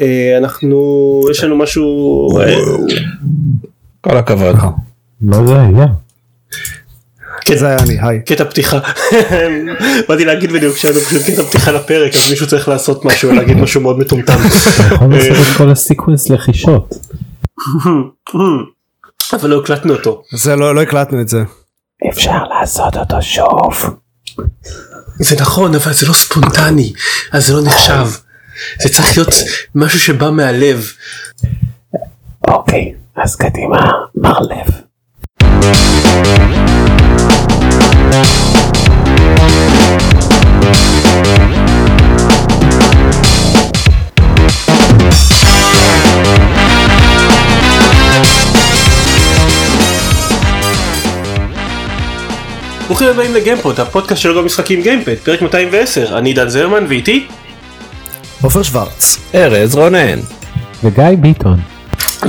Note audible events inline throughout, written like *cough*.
אה, אנחנו יש לנו משהו אה, כל הכבוד. מה זה היה? כן. זה היה אני, היי. קטע פתיחה *laughs* באתי להגיד בדיוק שהיה לנו פשוט קטע פתיחה לפרק אז מישהו צריך לעשות משהו להגיד משהו מאוד מטומטם *laughs* כל הסיקוונס לחישות. *laughs* אבל לא הקלטנו אותו זה לא, לא הקלטנו את זה. אפשר לעשות אותו שוב. זה נכון אבל זה לא ספונטני אז זה לא נחשב זה צריך להיות משהו שבא מהלב. אוקיי, אז קדימה, מר לב. ברוכים הבאים לגיימפוד הפודקאסט של גם משחקים גיימפד פרק 210 אני דן זרמן ואיתי עופר שוורץ. ארז רונן. וגיא ביטון,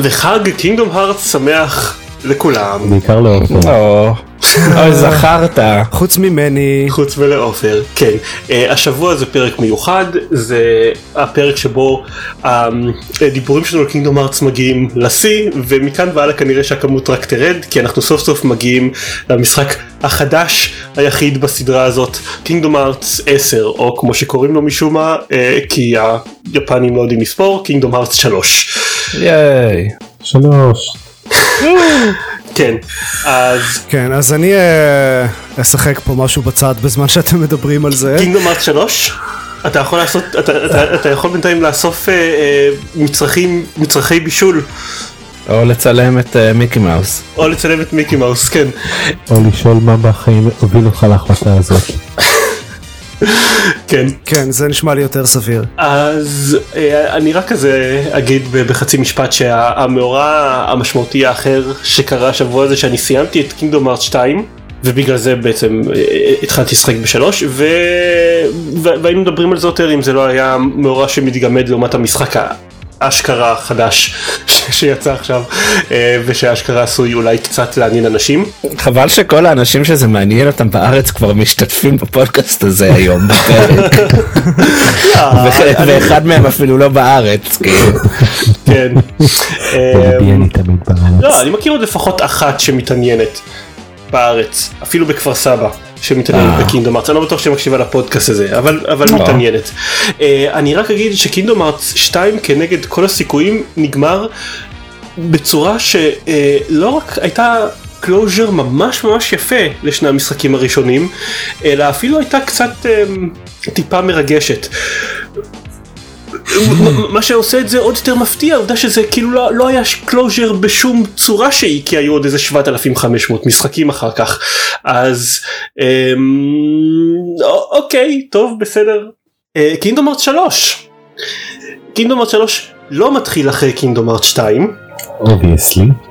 וחג קינגדום הארץ שמח לכולם בעיקר לעופר. או, *laughs* אוי זכרת. חוץ ממני, חוץ ולעופר כן uh, השבוע זה פרק מיוחד זה הפרק שבו הדיבורים שלנו על קינגדום ארץ מגיעים לשיא ומכאן והלאה כנראה שהכמות רק תרד כי אנחנו סוף סוף מגיעים למשחק החדש היחיד בסדרה הזאת קינגדום ארץ 10 או כמו שקוראים לו משום מה uh, כי היפנים לא יודעים לספור קינגדום ארץ 3 ייי. שלוש. *laughs* כן אז כן אז אני אה, אשחק פה משהו בצד בזמן שאתם מדברים על זה. קינגדום ארץ 3 אתה יכול לעשות אתה, אתה, אתה יכול בינתיים לאסוף uh, uh, מצרכים מצרכי בישול או לצלם את אה, מיקי מאוס. או לצלם את מיקי מאוס כן או לשאול מה בחיים הוביל אותך להחלטה הזאת. כן כן זה נשמע לי יותר סביר. אז אה, אני רק כזה אגיד בחצי משפט שהמאורע המשמעותי האחר שקרה השבוע הזה שאני סיימתי את קינגדום ארץ 2 ובגלל זה בעצם אה, התחלתי לשחק בשלוש. ו- והיינו מדברים על זה יותר אם זה לא היה מאורע שמתגמד לעומת המשחק האשכרה החדש ש- שיצא עכשיו אה, ושהאשכרה עשוי אולי קצת לעניין אנשים. חבל שכל האנשים שזה מעניין אותם בארץ כבר משתתפים בפודקאסט הזה היום בפרק. *laughs* וח- ואחד מהם אפילו לא בארץ. כאילו. כן. *laughs* אמ. לא, אני מכיר עוד לפחות אחת שמתעניינת בארץ, אפילו בכפר סבא, שמתעניינת אה. בקינדום ארץ, אני לא בטוח שהיא מקשיבה לפודקאסט הזה, אבל, אבל לא. מתעניינת. אה, אני רק אגיד ש Kingdom Hearts 2 כנגד כל הסיכויים נגמר בצורה שלא רק הייתה closure ממש ממש יפה לשני המשחקים הראשונים, אלא אפילו הייתה קצת אה, טיפה מרגשת. מה שעושה את זה עוד יותר מפתיע העובדה שזה כאילו לא, לא היה closure בשום צורה שהיא כי היו עוד איזה 7500 משחקים אחר כך. אז אמ, אוקיי טוב בסדר. Kingdom Hearts 3 Kingdom Hearts 3 לא מתחיל אחרי Kingdom Hearts 2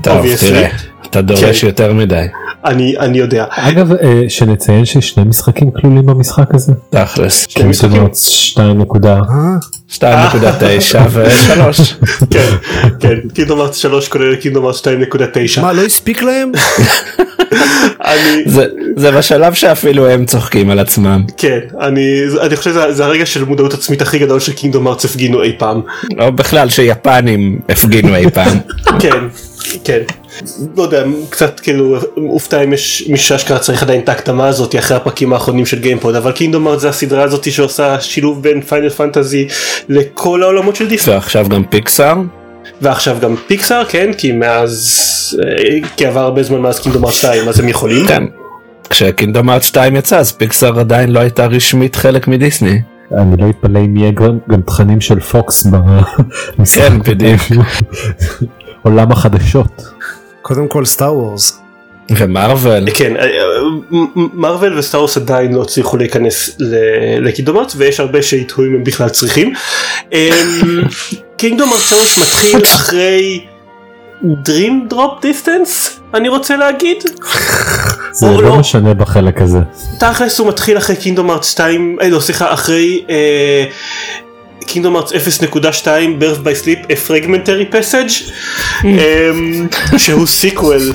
obviously. אתה דורש כן. יותר מדי. אני אני יודע אגב אה, שנציין ששני משחקים כלולים במשחק הזה. תכלס. שני משחקים. Kingdom Hearts 2 נקודה. אה? 2.9 *laughs* ו-3. כן כן Kingdom Hearts 3 כולל Kingdom Hearts 2.9 מה לא הספיק להם? *laughs* אני זה זה בשלב שאפילו הם צוחקים על עצמם. כן אני אני חושב שזה זה הרגע של מודעות עצמית הכי גדול ש Kingdom Hearts הפגינו אי פעם. או בכלל שיפנים הפגינו אי פעם. *laughs* כן, כן. לא יודע, קצת כאילו מופתע אם יש מישהו שאשכרה צריך עדיין את ההקדמה הזאת אחרי הפרקים האחרונים של גיימפוד, אבל Kingdom Hearts זה הסדרה הזאת שעושה שילוב בין Final Fantasy לכל העולמות של דיסני. ועכשיו גם פיקסאר. ועכשיו גם פיקסאר, כן, כי מאז, אה, כי עבר הרבה זמן מאז Kingdom Hearts 2, אז הם יכולים. כן. כש Kingdom Hearts 2 יצא אז פיקסאר עדיין לא הייתה רשמית חלק מדיסני. אני לא אתפלא אם יהיה גם גם תכנים של פוקס במשחק. כן, *laughs* בדיוק. *laughs* עולם החדשות. קודם כל Star Wars. ו Marvel. כן, אה, מ- מ- Marvel ו Star Wars עדיין לא הצליחו להיכנס ל- ל Kingdom Hearts ויש הרבה שיתהו אם הם בכלל צריכים. Kingdom Hearts 3 מתחיל אחרי Dream Drop Distance אני רוצה להגיד. זה לא לא. משנה בחלק הזה. תכלס הוא מתחיל אחרי Kingdom Hearts 2, אה, לא סליחה, אחרי Kingdom Hearts 0.2 birth by sleep a fragmentary passage אמ, שהוא sequel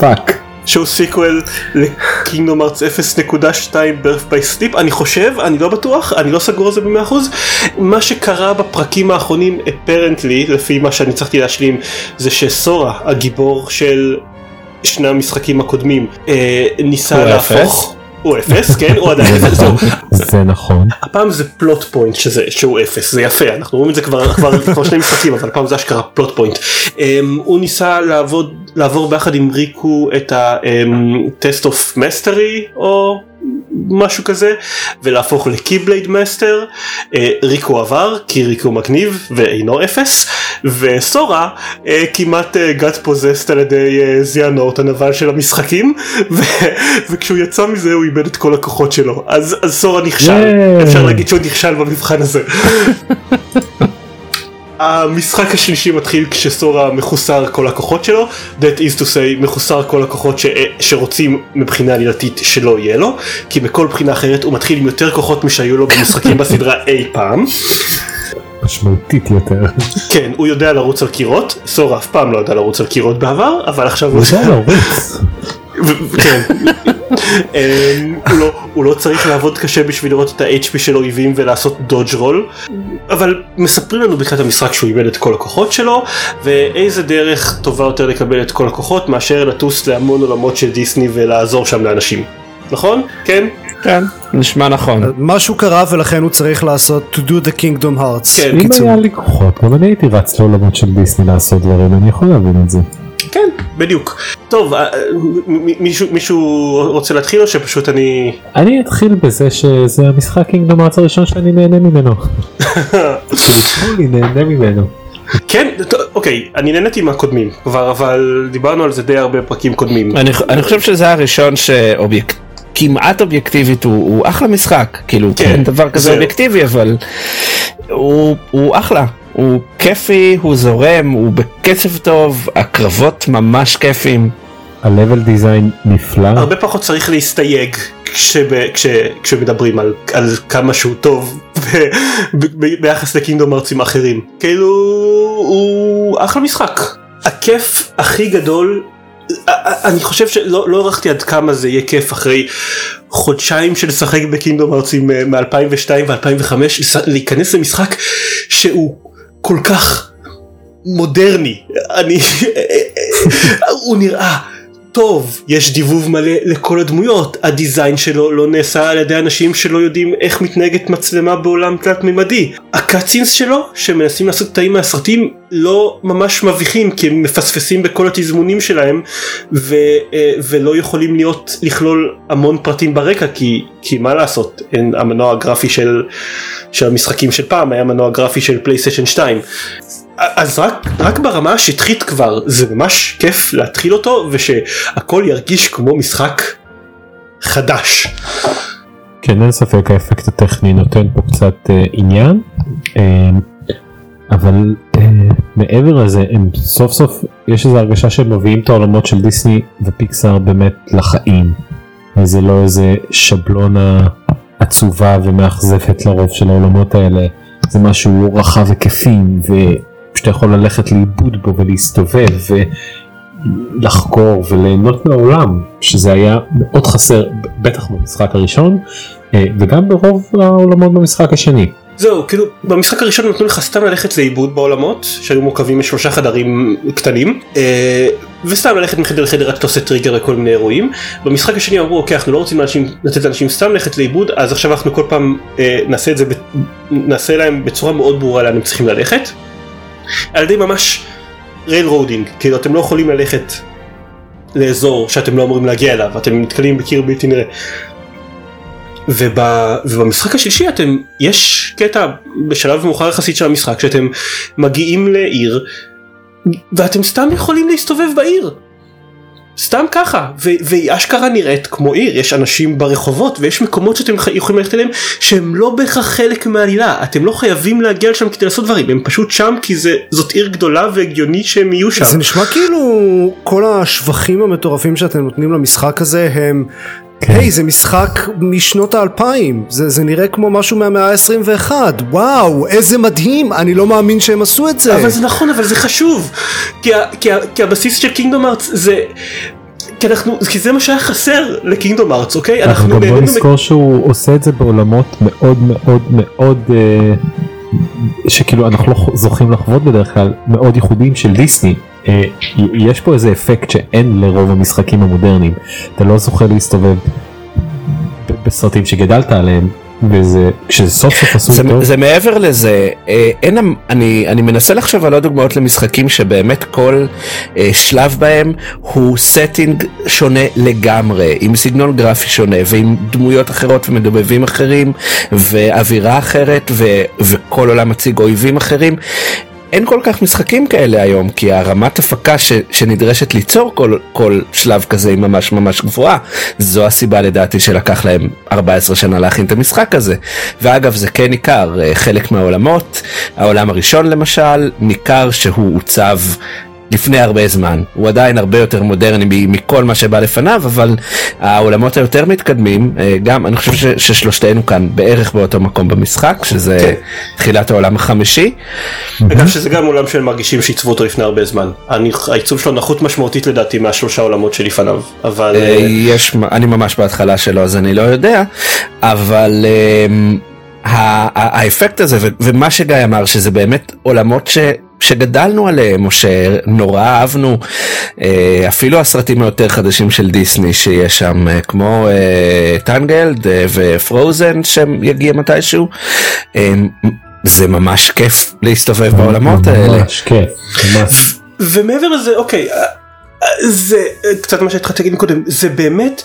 פאק. שהוא sequel ל Kingdom Hearts 0.2 birth by sleep אני חושב אני לא בטוח אני לא סגור על זה במאה אחוז מה שקרה בפרקים האחרונים apparently לפי מה שאני הצלחתי להשלים זה שסורה הגיבור של שני המשחקים הקודמים אה, ניסה להפוך. הוא אפס, כן, הוא עדיין אפס, זהו. זה נכון. הפעם זה plot point שזה, שהוא אפס, זה יפה, אנחנו רואים את זה כבר, כבר, כבר שני משחקים, אבל הפעם זה אשכרה plot point. Um, הוא ניסה לעבוד, לעבור ביחד עם ריקו את ה test of mastery, או משהו כזה, ולהפוך ל Keyblade Master. Uh, ריקו עבר, כי ריקו מגניב ואינו אפס, וסורה uh, כמעט uh, got possessed על ידי זיאנורט הנבל של המשחקים, *laughs* ו- וכשהוא יצא מזה הוא איבד את כל הכוחות שלו, אז, אז סורה נכשל, ייי. אפשר להגיד שהוא נכשל במבחן הזה. *laughs* המשחק השלישי מתחיל כשסורה מחוסר כל הכוחות שלו, that is to say מחוסר כל הכוחות ש... שרוצים מבחינה עלילתית שלא יהיה לו, כי בכל בחינה אחרת הוא מתחיל עם יותר כוחות משהיו לו במשחקים *laughs* בסדרה אי פעם. משמעותית יותר. כן, הוא יודע לרוץ על קירות, סורה אף פעם לא ידע לרוץ על קירות בעבר, אבל עכשיו הוא... הוא יודע. ו- כן. אמ, הוא לא- הוא לא צריך לעבוד קשה בשביל לראות את ה-HP של אויבים ולעשות דודג' רול אבל מספרים לנו בתחילת המשחק שהוא איבד את כל הכוחות שלו ואיזה דרך טובה יותר לקבל את כל הכוחות מאשר לטוס להמון עולמות של דיסני ולעזור שם לאנשים נכון? כן? כן, נשמע נכון. משהו קרה ולכן הוא צריך לעשות to do the kingdom hearts. כן, אם. היה לי כוחות, גם אני הייתי רץ לעולמות של דיסני לעשות דברים, אני יכול להבין את זה. כן, בדיוק. טוב, אה, מישהו- מישהו רוצה להתחיל או שפשוט אני... אני אתחיל בזה שזה המשחק קינגדום ארץ הראשון שאני נהנה ממנו. *laughs* אני נהנה ממנו. כן, אוקיי, אני נהניתי מהקודמים כבר, אבל דיברנו על זה די הרבה פרקים קודמים. אני, אני חושב שזה הראשון שאובייקט... כמעט אובייקטיבית הוא, הוא אחלה משחק כאילו כן, אין דבר כזה זהו. אובייקטיבי אבל הוא, הוא אחלה הוא כיפי הוא זורם הוא בקצב טוב הקרבות ממש כיפים ה-level design נפלא. הרבה פחות צריך להסתייג כשב, כש, כשמדברים על, על כמה שהוא טוב ב, *laughs* ב, ב, ביחס לקינדום ארצים אחרים. כאילו הוא אחלה משחק. הכיף הכי גדול אני חושב שלא לא הערכתי עד כמה זה יהיה כיף אחרי חודשיים של לשחק בקינדום ארצים מ-2002 ו-2005 להיכנס למשחק שהוא כל כך מודרני. אני *laughs* הוא נראה טוב יש דיבוב מלא לכל הדמויות. הדיזיין שלו לא נעשה על ידי אנשים שלא יודעים איך מתנהגת מצלמה בעולם תלת מימדי הקאצינס שלו שמנסים לעשות קטעים מהסרטים לא ממש מביכים כי הם מפספסים בכל התזמונים שלהם ו, אה, ולא יכולים להיות לכלול המון פרטים ברקע כי, כי מה לעשות? אין, המנוע הגרפי של, של המשחקים של פעם היה מנוע גרפי של פלייסטיישן 2 אז רק, רק ברמה השטחית כבר זה ממש כיף להתחיל אותו ושהכל ירגיש כמו משחק חדש. כן אין ספק האפקט הטכני נותן פה קצת אה, עניין. אה, אבל אה, מעבר לזה הם סוף סוף יש איזו הרגשה שהם מביאים את העולמות של דיסני ופיקסאר באמת לחיים. וזה לא איזה שבלונה עצובה ומאכזבת לרוב של העולמות האלה. זה משהו רחב היקפים ושאתה יכול ללכת לאיבוד בו ולהסתובב ולחקור וליהנות מהעולם שזה היה מאוד חסר בטח במשחק הראשון אה, וגם ברוב העולמות במשחק השני. זהו כאילו במשחק הראשון נתנו לך סתם ללכת לאיבוד בעולמות שהיו מורכבים משלושה חדרים קטנים אה, וסתם ללכת מחדר לחדר רק אתה עושה טריגר לכל מיני אירועים. במשחק השני אמרו אוקיי אנחנו לא רוצים לאנשים, לתת לאנשים סתם ללכת לאיבוד אז עכשיו אנחנו כל פעם אה, נעשה את זה נעשה להם בצורה מאוד ברורה לאן הם צריכים ללכת. על ידי ממש railroading כאילו אתם לא יכולים ללכת לאזור שאתם לא אמורים להגיע אליו אתם נתקלים בקיר בלתי נראה. וב, ובמשחק השלישי אתם יש קטע בשלב מאוחר יחסית של המשחק שאתם מגיעים לעיר ואתם סתם יכולים להסתובב בעיר. סתם ככה ו- והיא אשכרה נראית כמו עיר יש אנשים ברחובות ויש מקומות שאתם יכולים ללכת אליהם שהם לא בהכרח חלק מהעלילה אתם לא חייבים להגיע לשם כדי לעשות דברים הם פשוט שם כי זה זאת עיר גדולה והגיוני שהם יהיו שם. זה נשמע כאילו כל השבחים המטורפים שאתם נותנים למשחק הזה הם היי זה משחק משנות האלפיים. זה, זה נראה כמו משהו מהמאה ה-21 וואו איזה מדהים. אני לא מאמין שהם עשו את זה. אבל זה נכון אבל זה חשוב. כי, ה- כי, ה- כי הבסיס של קינגדום ארץ זה כי אנחנו, כי זה מה שהיה חסר לקינגדום ארץ, אוקיי? אנחנו גם בוא נזכור שהוא עושה את זה בעולמות מאוד מאוד מאוד אה, שכאילו אנחנו לא זוכים לחוות בדרך כלל מאוד ייחודיים של דיסני. אה, יש פה איזה אפקט שאין לרוב המשחקים המודרניים. אתה לא זוכה להסתובב בסרטים שגדלת עליהם וזה כשסוף סוף עשו זה, טוב. זה מעבר לזה אה, אין אני אני מנסה לחשוב על עוד דוגמאות למשחקים שבאמת כל אה, שלב בהם הוא setting שונה לגמרי עם סגנון גרפי שונה ועם דמויות אחרות ומדובבים אחרים ואווירה אחרת ו, וכל עולם מציג אויבים אחרים אין כל כך משחקים כאלה היום כי הרמת הפקה ש, שנדרשת ליצור כל, כל שלב כזה היא ממש ממש גבוהה. זו הסיבה לדעתי שלקח להם 14 שנה להכין את המשחק הזה. ואגב זה כן ניכר אה, חלק מהעולמות. העולם הראשון למשל ניכר שהוא עוצב לפני הרבה זמן הוא עדיין הרבה יותר מודרני מכל מה שבא לפניו אבל העולמות היותר מתקדמים אה, גם אני חושב ש, ששלושתנו כאן בערך באותו מקום במשחק שזה כן. תחילת העולם החמישי. אגב שזה גם עולם שהם מרגישים שעיצבו אותו לפני הרבה זמן. אני- העיצוב שלו נחות משמעותית לדעתי מהשלושה עולמות שלפניו. אבל אה, אה, יש אני ממש בהתחלה שלו אז אני לא יודע אבל האפקט הזה ומה שגיא אמר שזה באמת עולמות ש... שגדלנו עליהם או שנורא אהבנו אה, אפילו הסרטים היותר חדשים של דיסני שיש שם אה, כמו אה, טנגלד ופרוזן שיגיע מתישהו זה ממש כיף להסתובב בעולמות האלה. ממש כיף. ממש. ומעבר לזה אוקיי זה קצת מה שהתחלתי להגיד קודם זה באמת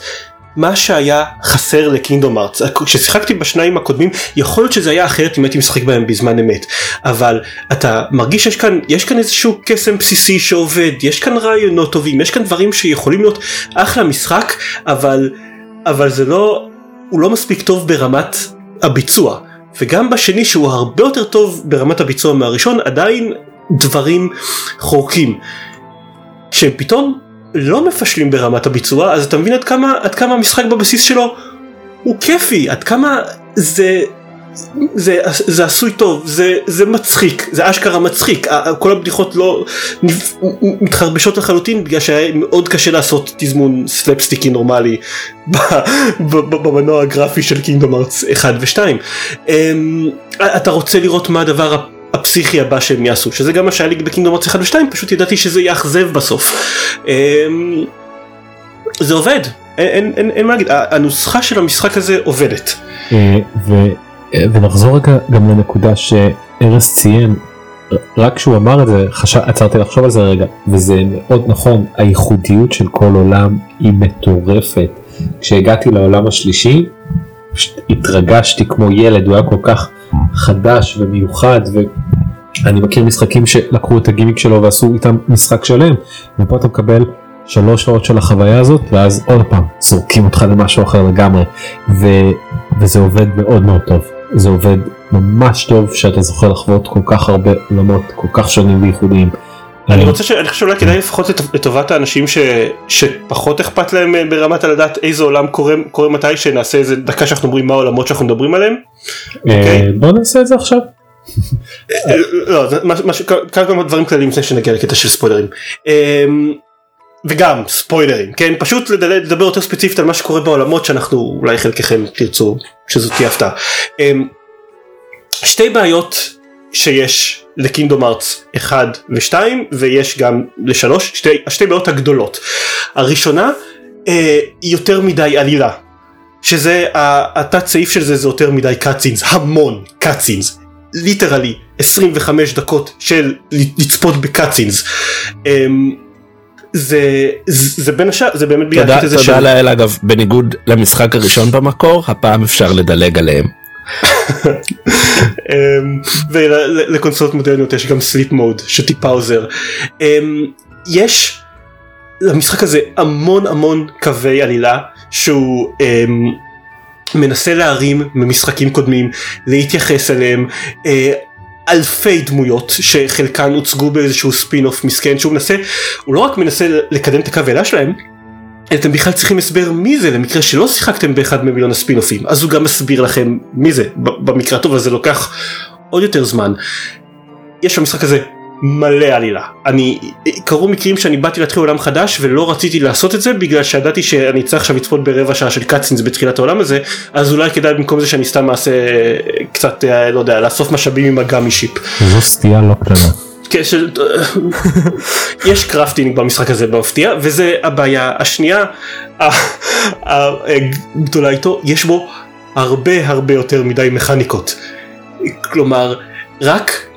מה שהיה חסר לקינגדום ארץ כששיחקתי בשניים הקודמים יכול להיות שזה היה אחרת אם הייתי משחק בהם בזמן אמת אבל אתה מרגיש שיש כאן יש כאן איזשהו קסם בסיסי שעובד יש כאן רעיונות טובים יש כאן דברים שיכולים להיות אחלה משחק אבל אבל זה לא הוא לא מספיק טוב ברמת הביצוע וגם בשני שהוא הרבה יותר טוב ברמת הביצוע מהראשון עדיין דברים חורקים. כשהם פתאום לא מפשלים ברמת הביצוע אז אתה מבין עד כמה עד כמה המשחק בבסיס שלו הוא כיפי עד כמה זה זה, זה עשוי טוב זה, זה מצחיק זה אשכרה מצחיק. כל הבדיחות לא מתחרבשות לחלוטין בגלל שהיה מאוד קשה לעשות תזמון סלפסטיקי נורמלי במנוע הגרפי של קינגדום ארץ 1 ו2 אתה רוצה לראות מה הדבר הפסיכי הבא שהם יעשו שזה גם מה שהיה לי בקינגדום ארץ 1 ו2 פשוט ידעתי שזה יאכזב בסוף. אמ, זה עובד אין, אין, אין, אין מה להגיד הנוסחה של המשחק הזה עובדת. אה, ו- אה, ונחזור רגע גם לנקודה שארז ציין רק כשהוא אמר את זה חשב, עצרתי לחשוב על זה רגע וזה מאוד נכון הייחודיות של כל עולם היא מטורפת כשהגעתי לעולם השלישי התרגשתי כמו ילד הוא היה כל כך חדש ומיוחד ואני מכיר משחקים שלקחו את הגימיק שלו ועשו איתם משחק שלם ופה אתה מקבל שלוש שעות של החוויה הזאת ואז עוד פעם זורקים אותך למשהו אחר לגמרי ו... וזה עובד מאוד מאוד טוב זה עובד ממש טוב שאתה זוכה לחוות כל כך הרבה עולמות כל כך שונים וייחודיים. אני אה, רוצה ש... אני חושב שאולי כדאי לפחות לט- לטובת האנשים ש... שפחות אכפת להם אה, ברמת הלדעת איזה עולם קורה, קורה מתי שנעשה איזה דקה שאנחנו אומרים מה העולמות שאנחנו מדברים עליהם. אה, אוקיי. בוא נעשה את זה עכשיו. אה, לא, כמה דברים כלליים לפני שנגיע לקטע של ספוילרים. אמ, וגם ספוילרים כן פשוט לדבר, לדבר יותר ספציפית על מה שקורה בעולמות שאנחנו אולי חלקכם תרצו שזאת תהיה הפתעה. אמ, שתי בעיות שיש לקינדום ארץ 1 ו2 ויש גם לשלוש שתי, השתי בעיות הגדולות. הראשונה אה, יותר מדי עלילה שזה התת סעיף של זה זה יותר מדי cutscenes המון cutscenes literally 25 דקות של לצפות ב cutscenes. אמ, זה זה בין השאר זה באמת בגלל תודה הקטע הזה תודה של- לאל אגב בניגוד למשחק הראשון במקור הפעם אפשר לדלג עליהם. אמ, ולקונסולות מודרניות יש גם sleep mode שטיפה עוזר. אמ, יש למשחק הזה המון המון קווי עלילה שהוא אמ, מנסה להרים ממשחקים קודמים להתייחס אליהם. אה, אלפי דמויות שחלקן הוצגו באיזשהו ספין אוף מסכן שהוא מנסה הוא לא רק מנסה לקדם את הקו העלילה שלהם אתם בכלל צריכים הסבר מי זה למקרה שלא שיחקתם באחד ממיליון הספין אופים אז הוא גם מסביר לכם מי זה במקרה הטוב הזה לוקח עוד יותר זמן. יש במשחק הזה מלא עלילה. אני, קרו מקרים שאני באתי להתחיל עולם חדש ולא רציתי לעשות את זה בגלל שידעתי שאני צריך עכשיו לצפות ברבע שעה של cutscenes בתחילת העולם הזה, אז אולי כדאי במקום זה שאני סתם אעשה קצת, אה, לא יודע, לאסוף משאבים עם ה Gummi Ship. זו סטייה לא קטנה. של... יש crafting במשחק הזה במפתיע וזה הבעיה השנייה. הגדולה איתו יש בו הרבה הרבה יותר מדי מכניקות. כלומר רק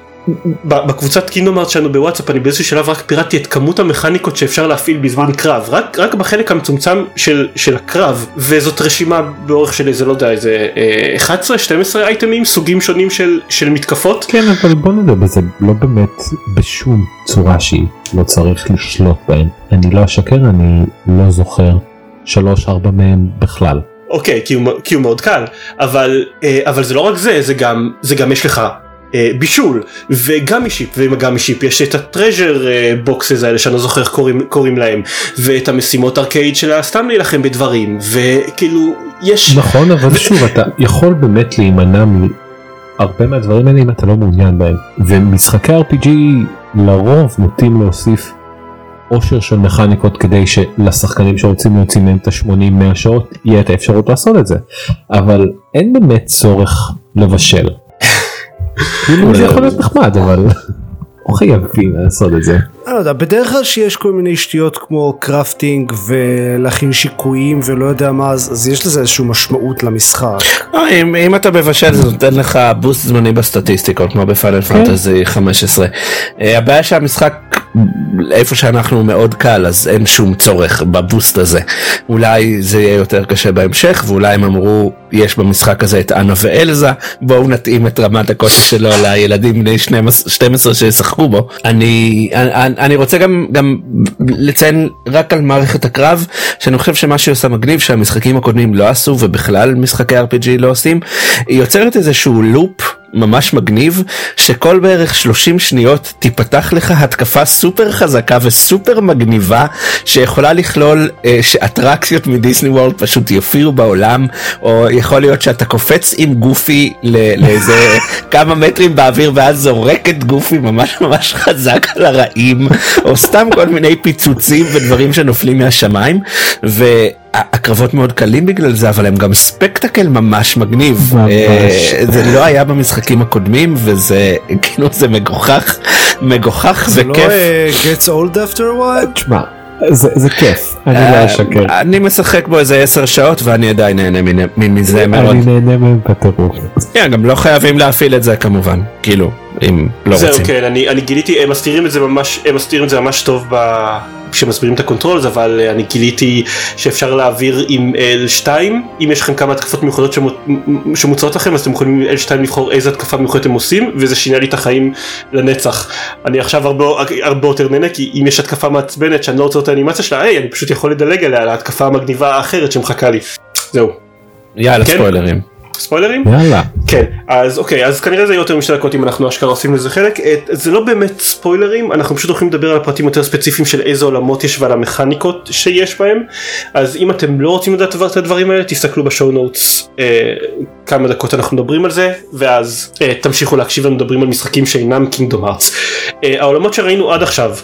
בקבוצת קינדומארט שלנו בוואטסאפ אני באיזשהו שלב רק פירטתי את כמות המכניקות שאפשר להפעיל בזמן קרב רק רק בחלק המצומצם של של הקרב וזאת רשימה באורך של איזה לא יודע איזה 11 12 אייטמים סוגים שונים של של מתקפות. כן אבל בוא נדבר בזה לא באמת בשום צורה שהיא לא צריך לשלוט בהם אני לא אשקר אני לא זוכר שלוש ארבע מהם בכלל. אוקיי כי הוא, כי הוא מאוד קל אבל אה, אבל זה לא רק זה זה גם זה גם יש לך אה, בישול. וגם Gummi Ship וגם Gummi Ship. יש את ה treasure boxes האלה שאני לא זוכר איך קוראים, קוראים להם ואת המשימות ארקייד של סתם להילחם בדברים. וכאילו יש נכון אבל שוב אתה יכול באמת להימנע מהרבה מהדברים האלה אם אתה לא מעוניין בהם. ומשחקי RPG לרוב נוטים להוסיף עושר של מכניקות כדי שלשחקנים שרוצים להוציא מהם את ה-80-100 שעות יהיה את האפשרות לעשות את זה. אבל אין באמת צורך לבשל. כאילו זה יכול להיות נחמד אבל לא חייבים לעשות את זה. אני לא יודע, בדרך כלל שיש כל מיני שטויות כמו crafting ולהכין שיקויים ולא יודע מה אז, אז יש לזה איזושהי משמעות למשחק. אה, אם, אם אתה מבשל זה נותן לך boost זמני בסטטיסטיקות כמו ב Final Fantasy 15. אה, הבעיה שהמשחק איפה שאנחנו מאוד קל אז אין שום צורך ב boost הזה. אולי זה יהיה יותר קשה בהמשך ואולי הם אמרו יש במשחק הזה את אנה ואלזה בואו נתאים את רמת הקושי שלו לילדים בני 12 שישחקו בו. אני, אני, אני רוצה גם, גם לציין רק על מערכת הקרב שאני חושב שמה שהיא עושה מגניב שהמשחקים הקודמים לא עשו ובכלל משחקי RPG לא עושים היא יוצרת איזשהו לופ. ממש מגניב שכל בערך 30 שניות תיפתח לך התקפה סופר חזקה וסופר מגניבה שיכולה לכלול אה, שאטרקציות מדיסני וורלד פשוט יופיעו בעולם או יכול להיות שאתה קופץ עם גופי לאיזה *laughs* כמה מטרים באוויר ואז זורק את גופי ממש ממש חזק על הרעים או סתם כל מיני פיצוצים ודברים שנופלים מהשמיים. ו... הקרבות מאוד קלים בגלל זה אבל הם גם ספקטקל ממש מגניב ממש. אה, זה לא היה במשחקים הקודמים וזה *laughs* כאילו זה מגוחך מגוחך זה וכיף. זה לא uh, gets old after a while? תשמע זה, זה כיף, אני לא אה, אשקר. אני משחק בו איזה 10 שעות ואני עדיין נהנה מזה מאוד. אני נהנה מהם בטירוף. כן, גם לא חייבים להפעיל את זה כמובן, כאילו, אם לא זהו, רוצים. כן, אני, אני גיליתי, הם מסתירים את זה ממש, הם מסתירים את זה ממש טוב ב... כשמסבירים את ה controls, אבל אני גיליתי שאפשר להעביר עם L2, אם יש לכם כמה התקפות מיוחדות שמו, שמוצעות לכם, אז אתם יכולים עם L2 לבחור איזה התקפה מיוחדת אתם עושים, וזה שינה לי את החיים לנצח. אני עכשיו הרבה, הרבה יותר נהנה, כי אם יש התקפה מעצבנת שאני לא רוצה את האנימציה שלה, היי, אני פשוט יכול לדלג עליה, להתקפה המגניבה האחרת שמחכה לי. זהו. יאללה, כן? ספוילרים. ספוילרים? יאללה. כן, אז אוקיי, אז כנראה זה יהיה יותר משתי דקות אם אנחנו אשכרה עושים לזה חלק. את, זה לא באמת ספוילרים, אנחנו פשוט הולכים לדבר על הפרטים יותר ספציפיים של איזה עולמות יש ועל המכניקות שיש בהם. אז אם אתם לא רוצים לדעת את הדברים האלה, תסתכלו בשואו נוטס אה, כמה דקות אנחנו מדברים על זה, ואז אה, תמשיכו להקשיב לנו מדברים על משחקים שאינם Kingdom Hearts. אה, העולמות שראינו עד עכשיו,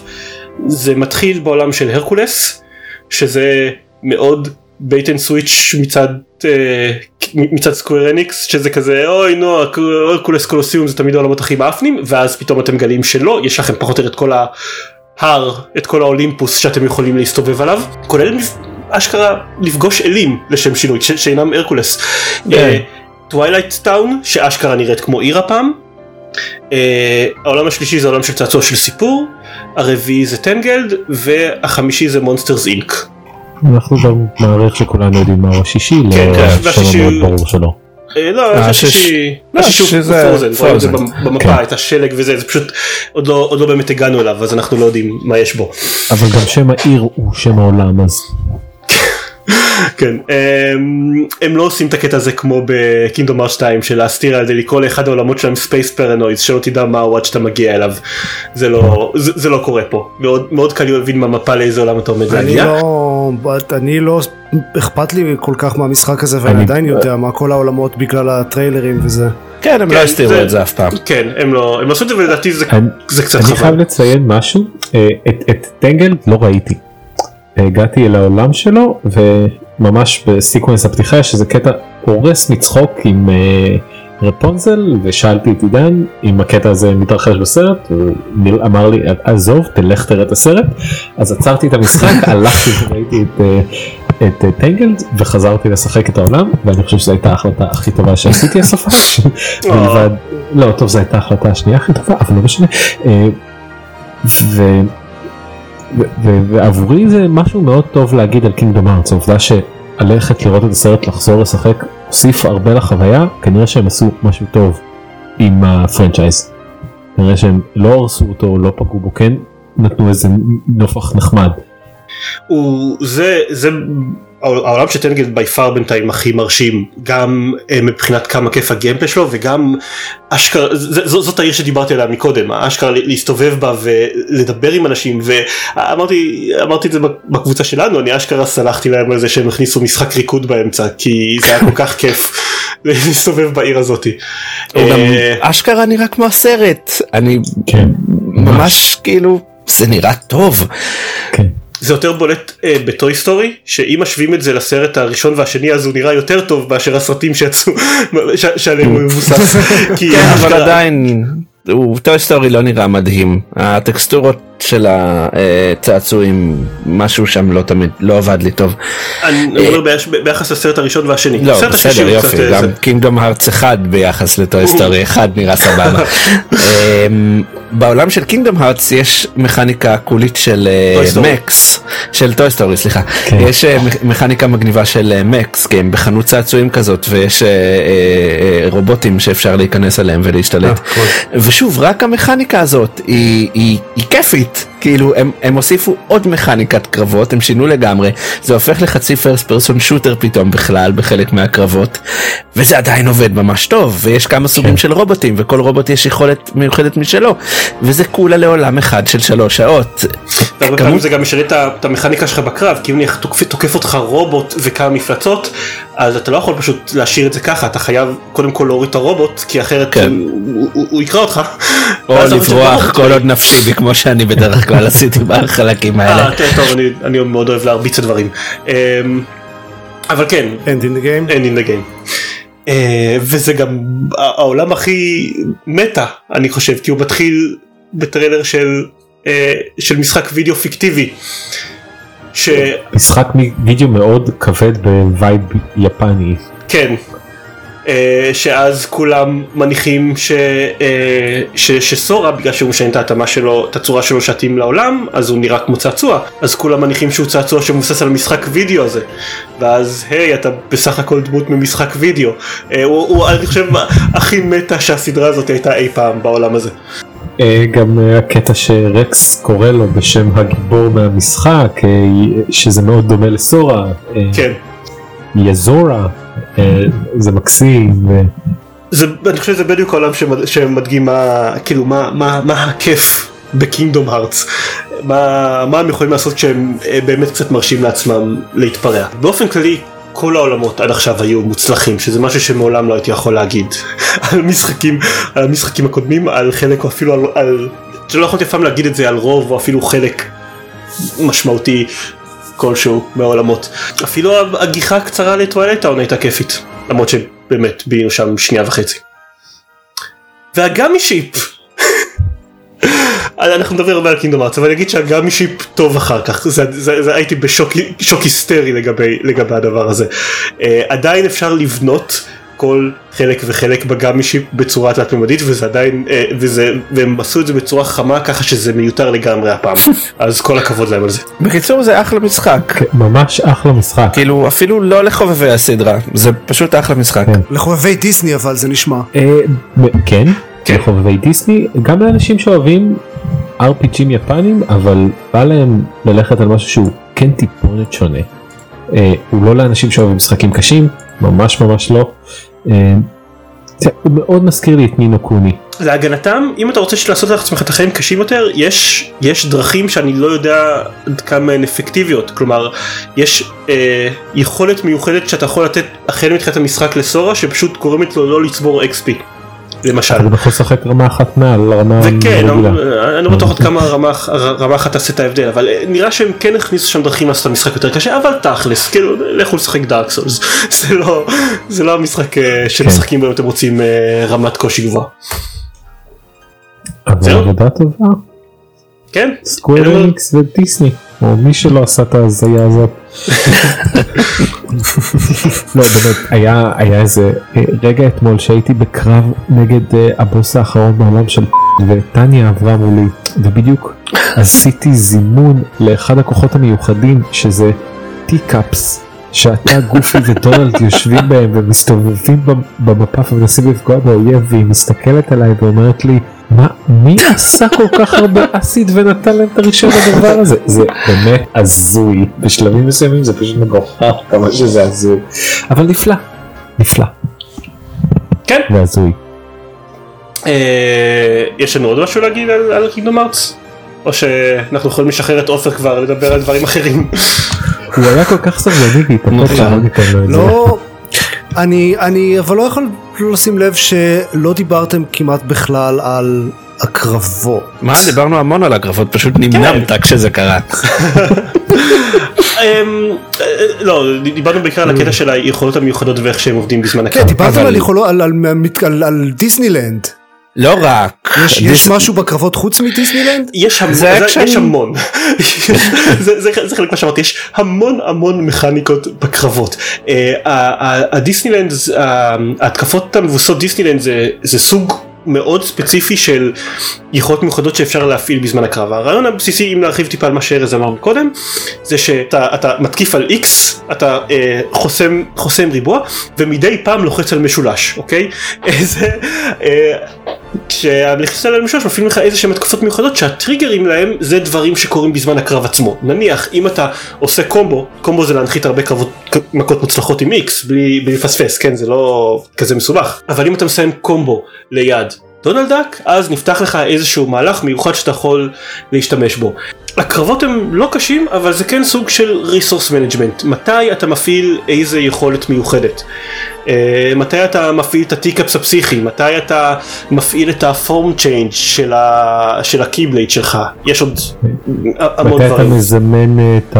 זה מתחיל בעולם של הרקולס, שזה מאוד bait and switch מצד אה, מצד Square Enix שזה כזה אוי נו הרקולס קולוסיום זה תמיד העולמות הכי מאפנים ואז פתאום אתם מגלים שלא יש לכם פחות או יותר את כל ההר את כל האולימפוס שאתם יכולים להסתובב עליו כולל אשכרה לפגוש אלים לשם שינוי ש- שאינם הרקולס. Twilight Town שאשכרה נראית כמו עיר הפעם. אה, העולם השלישי זה העולם של צעצוע של סיפור הרביעי זה Tangled והחמישי זה Monsters Inc. אנחנו גם, אני מעריך שכולנו יודעים מהו השישי, כן, לא כן, מאוד הוא- ברור שלא. אה, לא, אה, השישי, לא, השישי הוא רואים את זה במפה, כן. את השלג וזה, זה פשוט לא עוד לא באמת הגענו אליו, אז אנחנו לא יודעים מה יש בו. אבל גם שם העיר הוא שם העולם אז כן, הם, הם לא עושים את הקטע הזה כמו ב Kingdom Hearts 2 של להסתיר על זה לקרוא לאחד העולמות שלהם Space Paranoids שלא תדע מהו עד שאתה מגיע אליו. זה לא, זה, זה לא קורה פה. מאוד, מאוד קל להבין מהמפה לאיזה עולם אתה עומד אני להגיע. לא, אני לא אכפת לי כל כך מהמשחק הזה ואני אני- עדיין יודע מה כל העולמות בגלל הטריילרים וזה. כן, הם לא כן, הסתירו זה- את זה אף פעם. כן, הם לא, הם עשו את זה ולדעתי זה, קצת אני חייב חבל. לציין משהו, אה, את- את טנגל לא ראיתי. הגעתי אל העולם שלו וממש בסיקוונס הפתיחה יש איזה קטע הורס מצחוק עם אה, רפונזל ושאלתי את עידן אם הקטע הזה מתרחש בסרט הוא אמר לי עזוב תלך תראה את הסרט אז עצרתי את המשחק *laughs* הלכתי וראיתי את. אה, את אה, טנגלד וחזרתי לשחק את העולם ואני חושב שזו הייתה ההחלטה הכי טובה שעשיתי הסופש. מלבד *laughs* לא טוב זו הייתה ההחלטה השנייה הכי טובה אבל לא משנה. ועבורי זה משהו מאוד טוב להגיד על קינגדום ארץ העובדה שהלכת לראות את הסרט לחזור לשחק הוסיף הרבה לחוויה כנראה שהם עשו משהו טוב עם הפרנצ'ייז. כנראה שהם לא הרסו אותו לא פגעו בו כן נתנו איזה נופח נחמד. הוא זה זה העולם של טנגל בי פאר בינתיים הכי מרשים גם אה, מבחינת כמה כיף הגיימפלי שלו וגם אשכרה ז- ז- זאת העיר שדיברתי עליה מקודם אשכרה להסתובב בה ולדבר עם אנשים ואמרתי אמרתי את זה בקבוצה שלנו אני אשכרה סלחתי להם על זה שהם הכניסו משחק ריקוד באמצע כי זה היה כל כך כיף *laughs* להסתובב בעיר הזאתי. אה, אשכרה נראה כמו הסרט. אני כן. ממש כאילו, זה נראה טוב. זה יותר בולט אה, בטוי סטורי שאם משווים את זה לסרט הראשון והשני אז הוא נראה יותר טוב מאשר הסרטים שיצאו *laughs* שעליהם הוא מבוסס. *laughs* כן, אבל עדיין, הוא Toy Story לא נראה מדהים. הטקסטורות של הצעצועים, משהו שם לא תמיד, לא עבד לי טוב. אני אומר ביחס- ביחס לסרט הראשון והשני. לא, בסדר יופי, אה, גם Kingdom Hearts 1 ביחס ל Toy Story 1 *laughs* נראה סבבה. אמ, בעולם של Kingdom Hearts יש מכניקה קולית של אה. מקס, של Toy Story סליחה, כן. יש אה, מכניקה מגניבה של אה, מקס, כי הם בחנות צעצועים כזאת ויש אה, אה, אה, רובוטים שאפשר להיכנס אליהם ולהשתלט. ושוב רק המכניקה הזאת היא, היא, היא כיפית כאילו הם, הם הוסיפו עוד מכניקת קרבות הם שינו לגמרי זה הופך לחצי פרסט פרסון שוטר פתאום בכלל בחלק מהקרבות וזה עדיין עובד ממש טוב ויש כמה סוגים של רובוטים וכל רובוט יש יכולת מיוחדת משלו וזה כולה לעולם אחד של שלוש שעות. והרבה פעמים זה גם משנה את את המכניקה שלך בקרב כי אם נניח תוקף- תוקף אותך רובוט וכמה מפלצות אז אתה לא יכול פשוט להשאיר את זה ככה אתה חייב קודם כל להוריד את הרובוט כי אחרת כן. הוא- הוא הוא יקרא אותך. או לברוח. כל עוד נפשי בי כמו שאני בדרך כלל *laughs* עשיתי בחלקים האלה. אה, כן, טוב אני- אני מאוד אוהב להרביץ את הדברים. אמ, אבל כן end in the game. end in the game. אה, וזה גם העולם הכי מטה אני חושב כי הוא מתחיל בטריילר של אה, של משחק וידאו פיקטיבי. שכן משחק וידאו מאוד כבד ב vibe יפני. אה, שאז כולם מניחים ש, אה, ש, שסורה בגלל שהוא משנה את ההתאמה שלו את הצורה שלו שתאים לעולם אז הוא נראה כמו צעצוע אז כולם מניחים שהוא צעצוע שמבוסס על המשחק וידאו הזה ואז היי אתה בסך הכל דמות ממשחק וידאו אה, הוא, הוא אני חושב *laughs* הכי מטה שהסדרה הזאת הייתה אי פעם בעולם הזה. אה, גם אה, הקטע שרקס קורא לו בשם הגיבור מהמשחק אה, שזה מאוד דומה לסורה. אה, כן. יזורה אה, זה מקסים. ו- זה, אני חושב שזה בדיוק העולם שמד, שמדגים מה, כאילו מה, מה, מה הכיף בקינגדום הארטס, מה, מה הם יכולים לעשות כשהם אה, באמת קצת מרשים לעצמם להתפרע. באופן כללי כל העולמות עד עכשיו היו מוצלחים, שזה משהו שמעולם לא הייתי יכול להגיד *laughs* על משחקים, על המשחקים הקודמים, על חלק או אפילו על, על שלא יכולתי אף פעם להגיד את זה על רוב או אפילו חלק משמעותי כלשהו מהעולמות. אפילו הגיחה הקצרה לטואלט טאון הייתה כיפית, למרות שבאמת בילינו שם שנייה וחצי. והגמי שיפ *laughs* אנחנו נדבר הרבה על קינדום ארץ אבל אני אגיד שהגמי שיפ טוב אחר כך זה, זה, זה הייתי בשוק שוק היסטרי לגבי, לגבי הדבר הזה uh, עדיין אפשר לבנות כל חלק וחלק בגמי שיפ בצורה תלת מימדית וזה עדיין uh, וזה והם עשו את זה בצורה חמה ככה שזה מיותר לגמרי הפעם *laughs* אז כל הכבוד להם על זה. בקיצור זה אחלה משחק כן, ממש אחלה משחק. כאילו אפילו לא לחובבי הסדרה זה פשוט אחלה משחק. כן. לחובבי דיסני אבל זה נשמע. אה, ב- כן, לחובבי דיסני, גם לאנשים שאוהבים RPGים יפנים, אבל בא להם ללכת על משהו שהוא כן טיפונת שונה. אה, הוא לא לאנשים שאוהבים משחקים קשים, ממש ממש לא. אה, הוא מאוד מזכיר לי את נינו קוני. להגנתם אם אתה רוצה לעשות לעצמך את החיים קשים יותר יש יש דרכים שאני לא יודע עד כמה הן אפקטיביות כלומר יש אה, יכולת מיוחדת שאתה יכול לתת החל מתחילת המשחק לסורה שפשוט גורמת לו לא לצבור XP למשל. אתה יכול לשחק רמה אחת מעל רמה וכן, רגילה. אני לא בטוח עד כמה רמה רמה אחת תעשה את ההבדל, אבל אה, נראה שהם כן הכניסו שם דרכים לעשות את המשחק יותר קשה, אבל תכלס, כאילו, לכו לשחק דארק סולס, *laughs* זה לא, זה לא המשחק אה, שמשחקים בו אם אתם רוצים אה, רמת קושי גבוהה. אבל? עבודה טובה. כן? סקוויר אניקס ודיסני. או מי שלא עשה את ההזיה הזאת. *laughs* לא באמת היה היה איזה אה, רגע אתמול שהייתי בקרב נגד אה, הבוס האחרון בעולם של *laughs* וטניה עברה מולי ובדיוק עשיתי זימון לאחד הכוחות המיוחדים שזה טי-קאפס שאתה גופי *laughs* ודונלד יושבים בהם ומסתובבים במ- במפה ומנסים לפגוע באויב והיא מסתכלת עליי ואומרת לי מה מי עשה כל כך הרבה אסיד ונתן להם את הרישיון לדבר הזה זה באמת הזוי בשלבים מסוימים זה פשוט מגוחך כמה שזה הזוי אבל נפלא נפלא כן. והזוי אה, יש לנו עוד משהו להגיד על- קינגדום ארץ? או שאנחנו יכולים לשחרר את עופר כבר לדבר על דברים אחרים? הוא היה כל כך סבלני והתאפק ניתן לו את זה. אני, אני אבל לא יכול לשים לב שלא דיברתם כמעט בכלל על הקרבות. מה דיברנו המון על הקרבות פשוט נמנמת כשזה קרה. *laughs* אמ, אה, לא, דיברנו בעיקר על הקטע של היכולות המיוחדות ואיך שהם עובדים בזמן כן, הקרב. דיברתם על, על, על דיסנילנד. לא רק. יש, יש משהו בקרבות חוץ מדיסנילנד? יש המון, זה זה. יש המון, *laughs* זה, זה, זה חלק מה שאמרתי, יש המון המון מכניקות בקרבות. אה, ה- ה- הדיסנילנד, ה- ההתקפות המבוססות דיסנילנד זה, זה סוג מאוד ספציפי של יכולות מיוחדות שאפשר להפעיל בזמן הקרב. הרעיון הבסיסי, אם להרחיב טיפה על מה שארז אמר קודם, זה שאתה אתה מתקיף על X, אתה אה, חוסם, חוסם ריבוע, ומדי פעם לוחץ על משולש, אוקיי? אה, *laughs* זה... אה, כשהלחיצה על המשולש מפעילים לך איזה שהם התקפות מיוחדות שהטריגרים להם זה דברים שקורים בזמן הקרב עצמו. נניח אם אתה עושה קומבו, קומבו זה להנחית הרבה קרבות מכות מוצלחות עם בלי, בלי לפספס, כן זה לא כזה מסובך, אבל אם אתה מסיים קומבו ליד דונלד דאק אז נפתח לך איזשהו מהלך מיוחד שאתה יכול להשתמש בו. הקרבות הם לא קשים אבל זה כן סוג של resource management מתי אתה מפעיל איזה יכולת מיוחדת? אה, מתי אתה מפעיל את ה teacups הפסיכי? מתי אתה מפעיל את ה form change של, ה... של ה Keyblade שלך? יש עוד המון מתי אתה דברים. מזמן את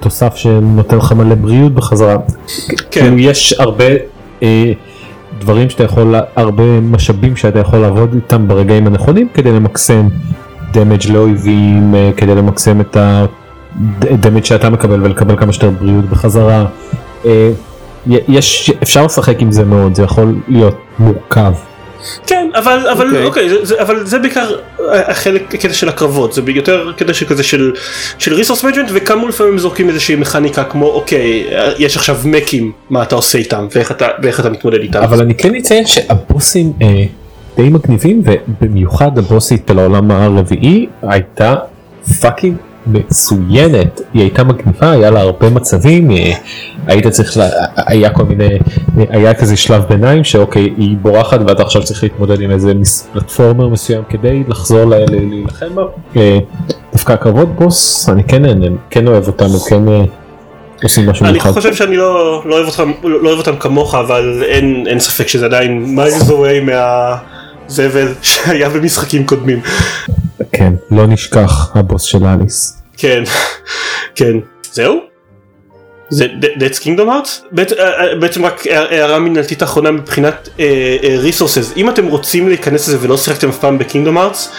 התוסף שנותן לך מלא בריאות בחזרה. כן. כאילו יש הרבה אה, דברים שאתה יכול, הרבה משאבים שאתה יכול לעבוד איתם ברגעים הנכונים כדי למקסם damage לאויבים, אה, כדי למקסם את ה damage שאתה מקבל ולקבל כמה שיותר בריאות בחזרה. אה, יש, אפשר לשחק עם זה מאוד, זה יכול להיות מורכב. כן אבל אבל אוקיי. אוקיי זה, זה, אבל זה בעיקר החלק הקטע של הקרבות זה יותר קטע של כזה של של resource management וכאמור לפעמים זורקים איזושהי מכניקה כמו אוקיי יש עכשיו mechים מה אתה עושה איתם ואיך אתה ואיך אתה מתמודד איתם. אבל אני כן אציין שהבוסים אה, די מגניבים ובמיוחד הבוסית של העולם הרביעי הייתה fucking מצוינת היא הייתה מגניבה היה לה הרבה מצבים אה, היית צריך לה, היה כל מיני היה כזה שלב ביניים שאוקיי היא בורחת ואתה עכשיו צריך להתמודד עם איזה platformer מסוים כדי לחזור להילחם בה אה, דווקא הקרבות בוס אני כן נהנה כן אוהב אותם הם כן אה, עושים משהו אני מיוחד. חושב שאני לא, לא, אוהב אותם, לא אוהב אותם כמוך אבל אין, אין ספק שזה עדיין מיילס אווי מהזבל שהיה במשחקים קודמים. כן לא נשכח הבוס של אליס. כן, כן. זהו? זה That's Kingdom Hearts? בעצ- אה, אה, בעצם רק הערה מנהלתית אחרונה מבחינת ריסורסס אם אתם רוצים להיכנס לזה ולא שיחקתם אף פעם בקינגדום ארטס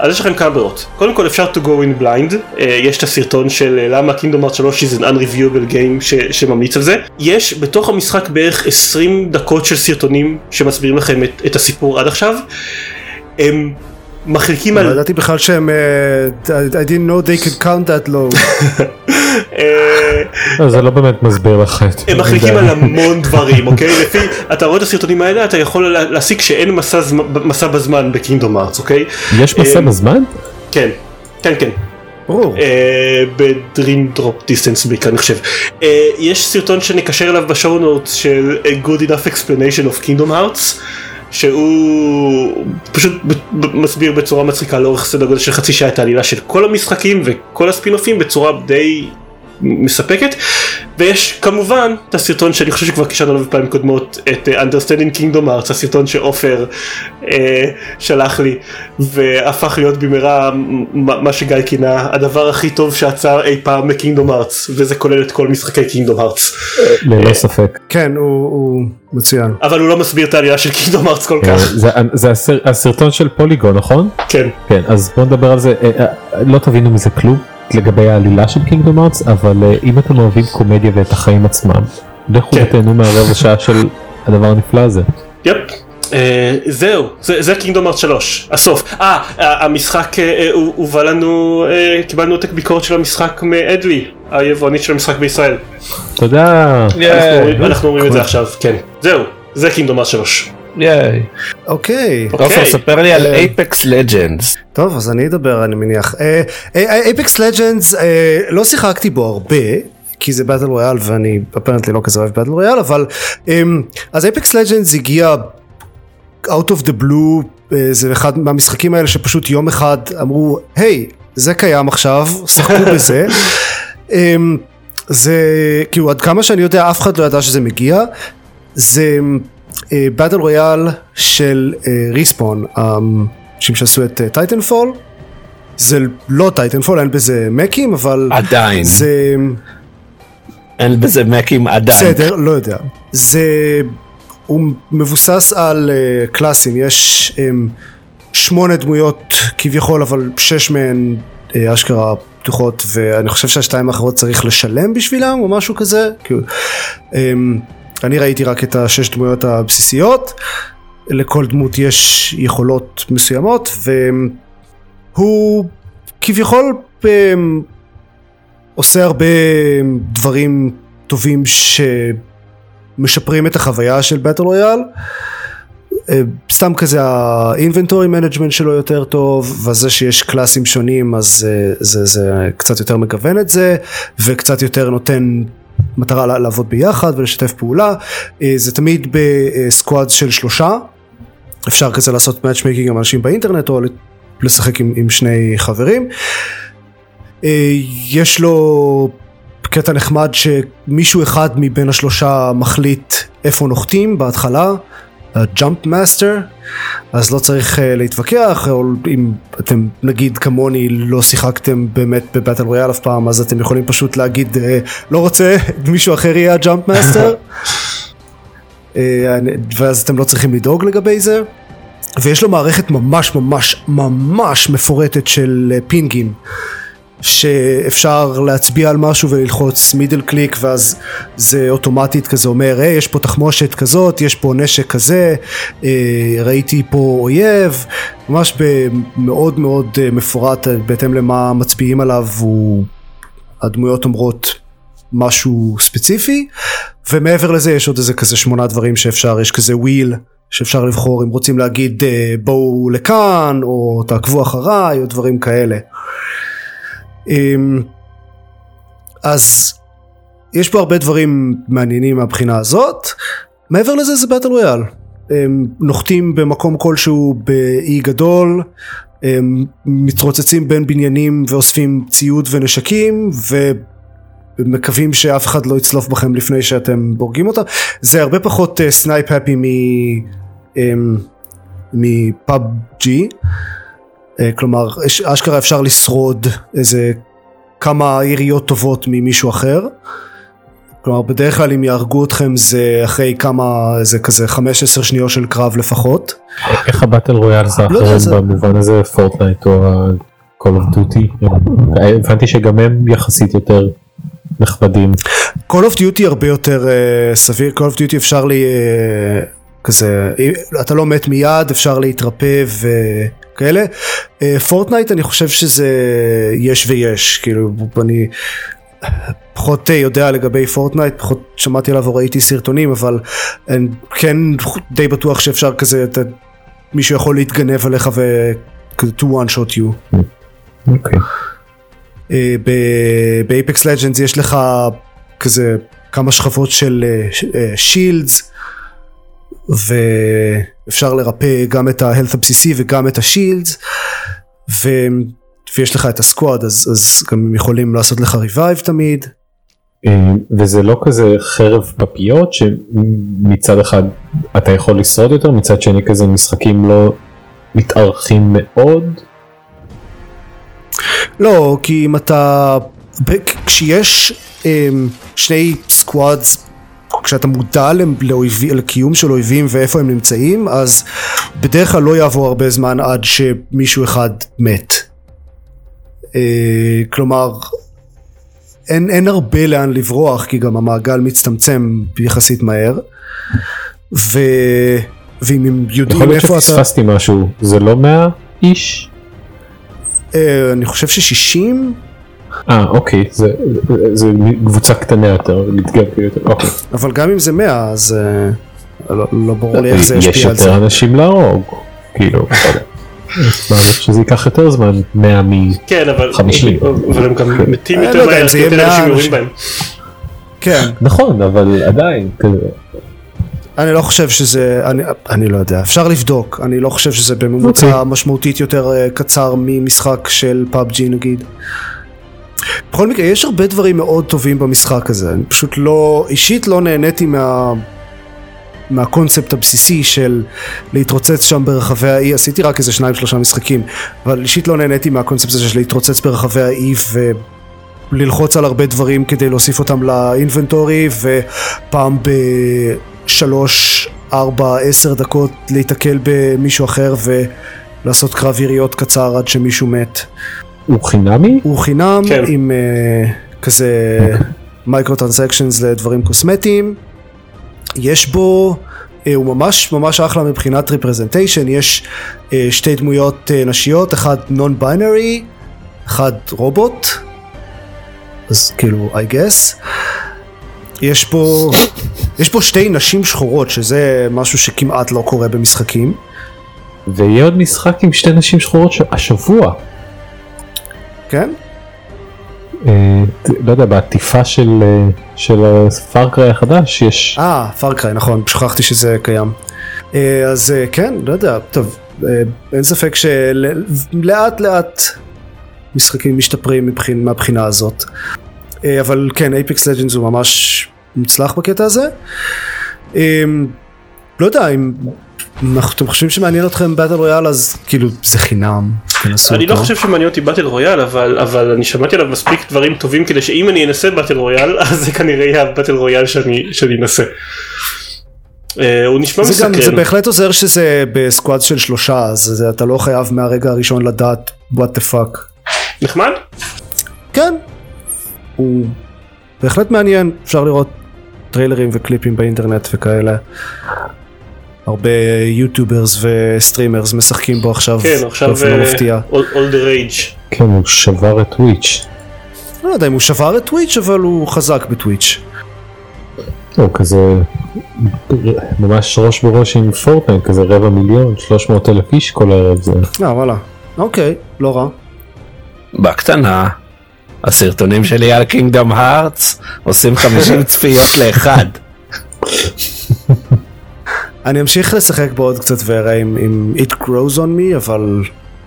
אז יש לכם כמה ברירות. קודם כל אפשר to go in blind. אה, יש את הסרטון של אה, למה קינגדום ארטס 3 is an unreviewable game ש- שממליץ על זה. יש בתוך המשחק בערך 20 דקות של סרטונים שמסבירים לכם את, את הסיפור עד עכשיו. הם מחליקים לא על ידעתי בכלל שהם... אה, I didn't know they could count that low. *laughs* לא, זה לא באמת מסביר לך את הם מחליקים על המון דברים, אוקיי? לפי, אתה רואה את הסרטונים האלה, אתה יכול לה- להסיק שאין מסע זמ- מסע בזמן ב Kingdom Hearts, אוקיי? יש מסע אה, בזמן? כן, כן, כן. ברור. Dream Drop Distance בעיקר אני חושב. אה, יש סרטון שנקשר אליו ב show notes של a good enough explanation of Kingdom Hearts. שהוא פשוט מסביר בצורה מצחיקה לאורך סדר גודל של חצי שעה את העלילה של כל המשחקים וכל הספינופים בצורה די מספקת ויש כמובן את הסרטון שאני חושב שכבר קישרנו עליו בפעמים קודמות את uh, Understanding Kingdom Hearts הסרטון שעופר uh, שלח לי והפך להיות במהרה מה שגיא כינה הדבר הכי טוב שעצר אי פעם מקינגדום ארץ וזה כולל את כל משחקי קינגדום ארץ. ללא ספק. כן הוא, הוא מצוין. אבל הוא לא מסביר את העלייה של קינגדום ארץ כל כך. זה, זה הסר, הסרטון של פוליגון נכון? כן. כן אז בוא נדבר על זה לא תבינו מזה כלום. לגבי העלילה של קינגדום ארץ אבל uh, אם אתם אוהבים קומדיה ואת החיים עצמם לכו כן. ותהנו מהרבע שעה של הדבר הנפלא הזה. יפ. Uh, זהו זה, זה קינגדום ארץ 3 הסוף אה המשחק uh, הובא לנו קיבלנו עותק ביקורת של המשחק מאדלי היבואנית של המשחק בישראל. תודה. אנחנו אומרים את זה עכשיו כן זהו זה Kingdom Hearts 3. ייי. אוקיי. עופר ספר לי על Apex Legends. טוב אז אני אדבר אני מניח. Apex Legends לא שיחקתי בו הרבה. כי זה battle royale ואני apparently לא כזה אוהב battle royale אבל um, אז Apex Legends הגיע out of the blue זה אחד מהמשחקים האלה שפשוט יום אחד אמרו hey, זה קיים עכשיו שחקו *laughs* בזה. um, זה כאילו עד כמה שאני יודע אף אחד לא ידע שזה מגיע זה battle uh, royale של Respawn האנשים שעשו את Titanfall uh, זה לא Titanfall אין בזה מקים אבל עדיין. זה אין בזה מקים עדיין. בסדר לא יודע. זה הוא מבוסס על uh, classים. יש um, שמונה דמויות כביכול אבל שש מהן uh, אשכרה פתוחות ואני חושב שהשתיים האחרות צריך לשלם בשבילם או משהו כזה. כאילו, um, אני ראיתי רק את השש דמויות הבסיסיות, לכל דמות יש יכולות מסוימות והוא כביכול עושה הרבה דברים טובים שמשפרים את החוויה של באטל רויאל. סתם כזה ה inventory management שלו יותר טוב וזה שיש classים שונים אז זה, זה, זה קצת יותר מגוון את זה וקצת יותר נותן מטרה לעבוד ביחד ולשתף פעולה. זה תמיד ב squad של שלושה. אפשר כזה לעשות matchmaking עם אנשים באינטרנט או לשחק עם, עם שני חברים. יש לו קטע נחמד שמישהו אחד מבין השלושה מחליט איפה נוחתים בהתחלה ה jump master אז לא צריך uh, להתווכח או אם אתם נגיד כמוני לא שיחקתם באמת ב battle royale אף פעם אז אתם יכולים פשוט להגיד uh, לא רוצה *laughs* מישהו אחר יהיה ה jump master uh, ואז אתם לא צריכים לדאוג לגבי זה. ויש לו מערכת ממש ממש ממש מפורטת של uh, pingים שאפשר להצביע על משהו וללחוץ middle click ואז זה אוטומטית כזה אומר היי יש פה תחמושת כזאת יש פה נשק כזה אה, ראיתי פה אויב ממש מאוד מאוד אה, מפורט בהתאם למה מצביעים עליו הוא הדמויות אומרות משהו ספציפי ומעבר לזה יש עוד איזה כזה שמונה דברים שאפשר יש כזה וויל שאפשר לבחור אם רוצים להגיד אה, בואו לכאן או תעקבו אחריי או דברים כאלה. אמ, אז יש פה הרבה דברים מעניינים מהבחינה הזאת. מעבר לזה זה battle royale. הם נוחתים במקום כלשהו באי גדול, הם מתרוצצים בין בניינים ואוספים ציוד ונשקים ומקווים שאף אחד לא יצלוף בכם לפני שאתם בורגים אותה. זה הרבה פחות snipe happy מ PUBG ג'י. אה, כלומר אשכרה אפשר לשרוד איזה כמה יריות טובות ממישהו אחר. כלומר בדרך כלל אם יהרגו אתכם זה אחרי כמה זה כזה 15 שניות של קרב לפחות. איך הבטל רויאל זה לא אחרים במובן הזה פורטנייט או call of duty הבנתי שגם הם יחסית יותר נכבדים. call of duty הרבה יותר uh, סביר call of duty אפשר לי uh, כזה אתה לא מת מיד אפשר להתרפא וכאלה Fortnite אני חושב שזה יש ויש כאילו אני פחות יודע לגבי Fortnite פחות שמעתי עליו או ראיתי סרטונים אבל אני כן די בטוח שאפשר כזה אתה, מישהו יכול להתגנב עליך וכזה to one shot you. okay. ב Apex Legends יש לך כזה כמה שכבות של shields. ואפשר לרפא גם את ה health הבסיסי וגם את ה shields ו... ויש לך את ה squad אז, אז גם יכולים לעשות לך revive תמיד אה, וזה לא כזה חרב פיפיות שמצד אחד אתה יכול לשרוד יותר מצד שני כזה משחקים לא מתארכים מאוד. לא, כי אם אתה... כשיש אמ, שני סקוואדס, כשאתה מודע לאויבי, לקיום של אויבים ואיפה הם נמצאים, אז בדרך כלל לא יעבור הרבה זמן עד שמישהו אחד מת. אה, כלומר, אין, אין הרבה לאן לברוח, כי גם המעגל מצטמצם יחסית מהר. ו... ואם הם יכול יודעים להיות איפה אתה... שפספסתי משהו זה לא 100 איש? אה, אני חושב ששישים אה אוקיי זה, זה, זה קבוצה קטנה יותר מתגלגל יותר אוקיי. אבל גם אם זה 100 אז אה, לא, לא ברור לי איך זה יש ישפיע על זה. יותר אנשים להרוג כאילו. *laughs* שזה ייקח יותר זמן 100 מ... כן אבל 50. אבל הם גם מתים אני יותר לא יודע, מהר כי יהיה יותר 100 אנשים יורים. בהם. כן, נכון אבל עדיין כזה. אני לא חושב שזה, אני, אני לא יודע, אפשר לבדוק, אני לא חושב שזה בממוצע אוקיי. משמעותית יותר אה, קצר ממשחק של פאבג'י נגיד. בכל מקרה, יש הרבה דברים מאוד טובים במשחק הזה, אני פשוט לא, אישית לא נהניתי מה... מהקונספט הבסיסי של להתרוצץ שם ברחבי האי, עשיתי רק איזה שניים שלושה משחקים, אבל אישית לא נהניתי מהקונספט הזה של להתרוצץ ברחבי האי וללחוץ על הרבה דברים כדי להוסיף אותם לאינבנטורי ופעם בשלוש, ארבע, עשר דקות להיתקל במישהו אחר ולעשות קרב יריות קצר עד שמישהו מת. הוא חינמי? הוא חינם כן. עם uh, כזה micro transactions לדברים קוסמטיים. יש בו, uh, הוא ממש ממש אחלה מבחינת representation, יש uh, שתי דמויות uh, נשיות, אחד non binary, אחד רובוט, אז כאילו I guess. יש פה, יש פה שתי נשים שחורות שזה משהו שכמעט לא קורה במשחקים. ויהיה עוד משחק עם שתי נשים שחורות ש- השבוע. כן? אה, לא יודע בעטיפה של אה, של ה Far Cry החדש יש אה, Far Cry, נכון, שכחתי שזה קיים. אה, אז כן, לא יודע, טוב, אין ספק שלאט לאט משחקים משתפרים מבחין, מהבחינה הזאת. אבל כן, אייפקס לג'נדס הוא ממש מוצלח בקטע הזה. לא יודע, אם אתם חושבים שמעניין אתכם באטל רויאל אז כאילו זה חינם, אני לא. חושב שמעניין אותי באטל רויאל אבל אבל אני שמעתי עליו מספיק דברים טובים כדי שאם אני אנסה באטל רויאל *laughs* אז זה כנראה יהיה הבאטל רויאל שאני שאני אנסה. אה, הוא נשמע זה גם, זה מסקרן. בהחלט עוזר שזה בסקואד של שלושה, אז אתה לא חייב מהרגע הראשון לדעת what the fuck. נחמד? כן, הוא בהחלט מעניין, אפשר לראות trailerים וקליפים באינטרנט וכאלה. הרבה YouTubers ו streamers משחקים בו עכשיו, כן עכשיו באופן לא אה, מפתיע. all the rage. כן הוא שבר את Twitch. לא יודע אם הוא שבר את Twitch אבל הוא חזק ב Twitch. הוא כזה ממש ראש בראש עם Fortnite כזה רבע מיליון 300 אלף איש כל הערב זה. אה וואלה, אוקיי, לא רע. בקטנה. הסרטונים שלי על קינגדום הארטס עושים 50 צפיות לאחד. אני אמשיך לשחק בו עוד קצת ואראה אם, אם it grows on me אבל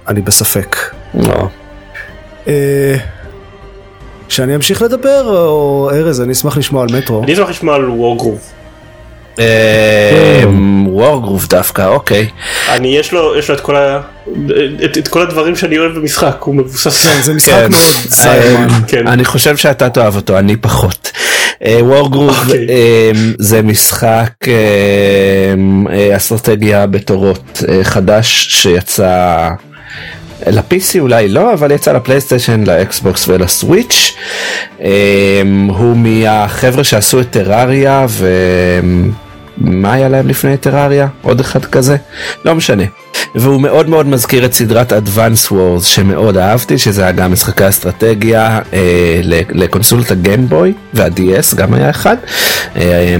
אני בספק. לא. אה, שאני אמשיך לדבר או ארז אני אשמח לשמוע על מטרו. אני אשמח לשמוע על וורגרוב. וורגרוף דווקא אוקיי. אני יש לו יש לו את כל ה... את, את כל הדברים שאני אוהב במשחק הוא מבוסס. כן, זה משחק כן. מאוד סיימן. כן. אני חושב שאתה תאהב אותו אני פחות. וורגרוף אוקיי. זה משחק אה, אה, אסטרטגיה בתורות אה, חדש שיצא ל-PC אולי לא אבל יצא לפלייסטיישן לאקסבוקס ולסוויץ' אה, הוא מהחבר'ה שעשו את טרריה ומה היה להם לפני טרריה עוד אחד כזה לא משנה. והוא מאוד מאוד מזכיר את סדרת Advance Wars שמאוד אהבתי שזה היה גם משחקי אסטרטגיה אה, לקונסולת הגיימבוי וה-DS גם היה אחד אה,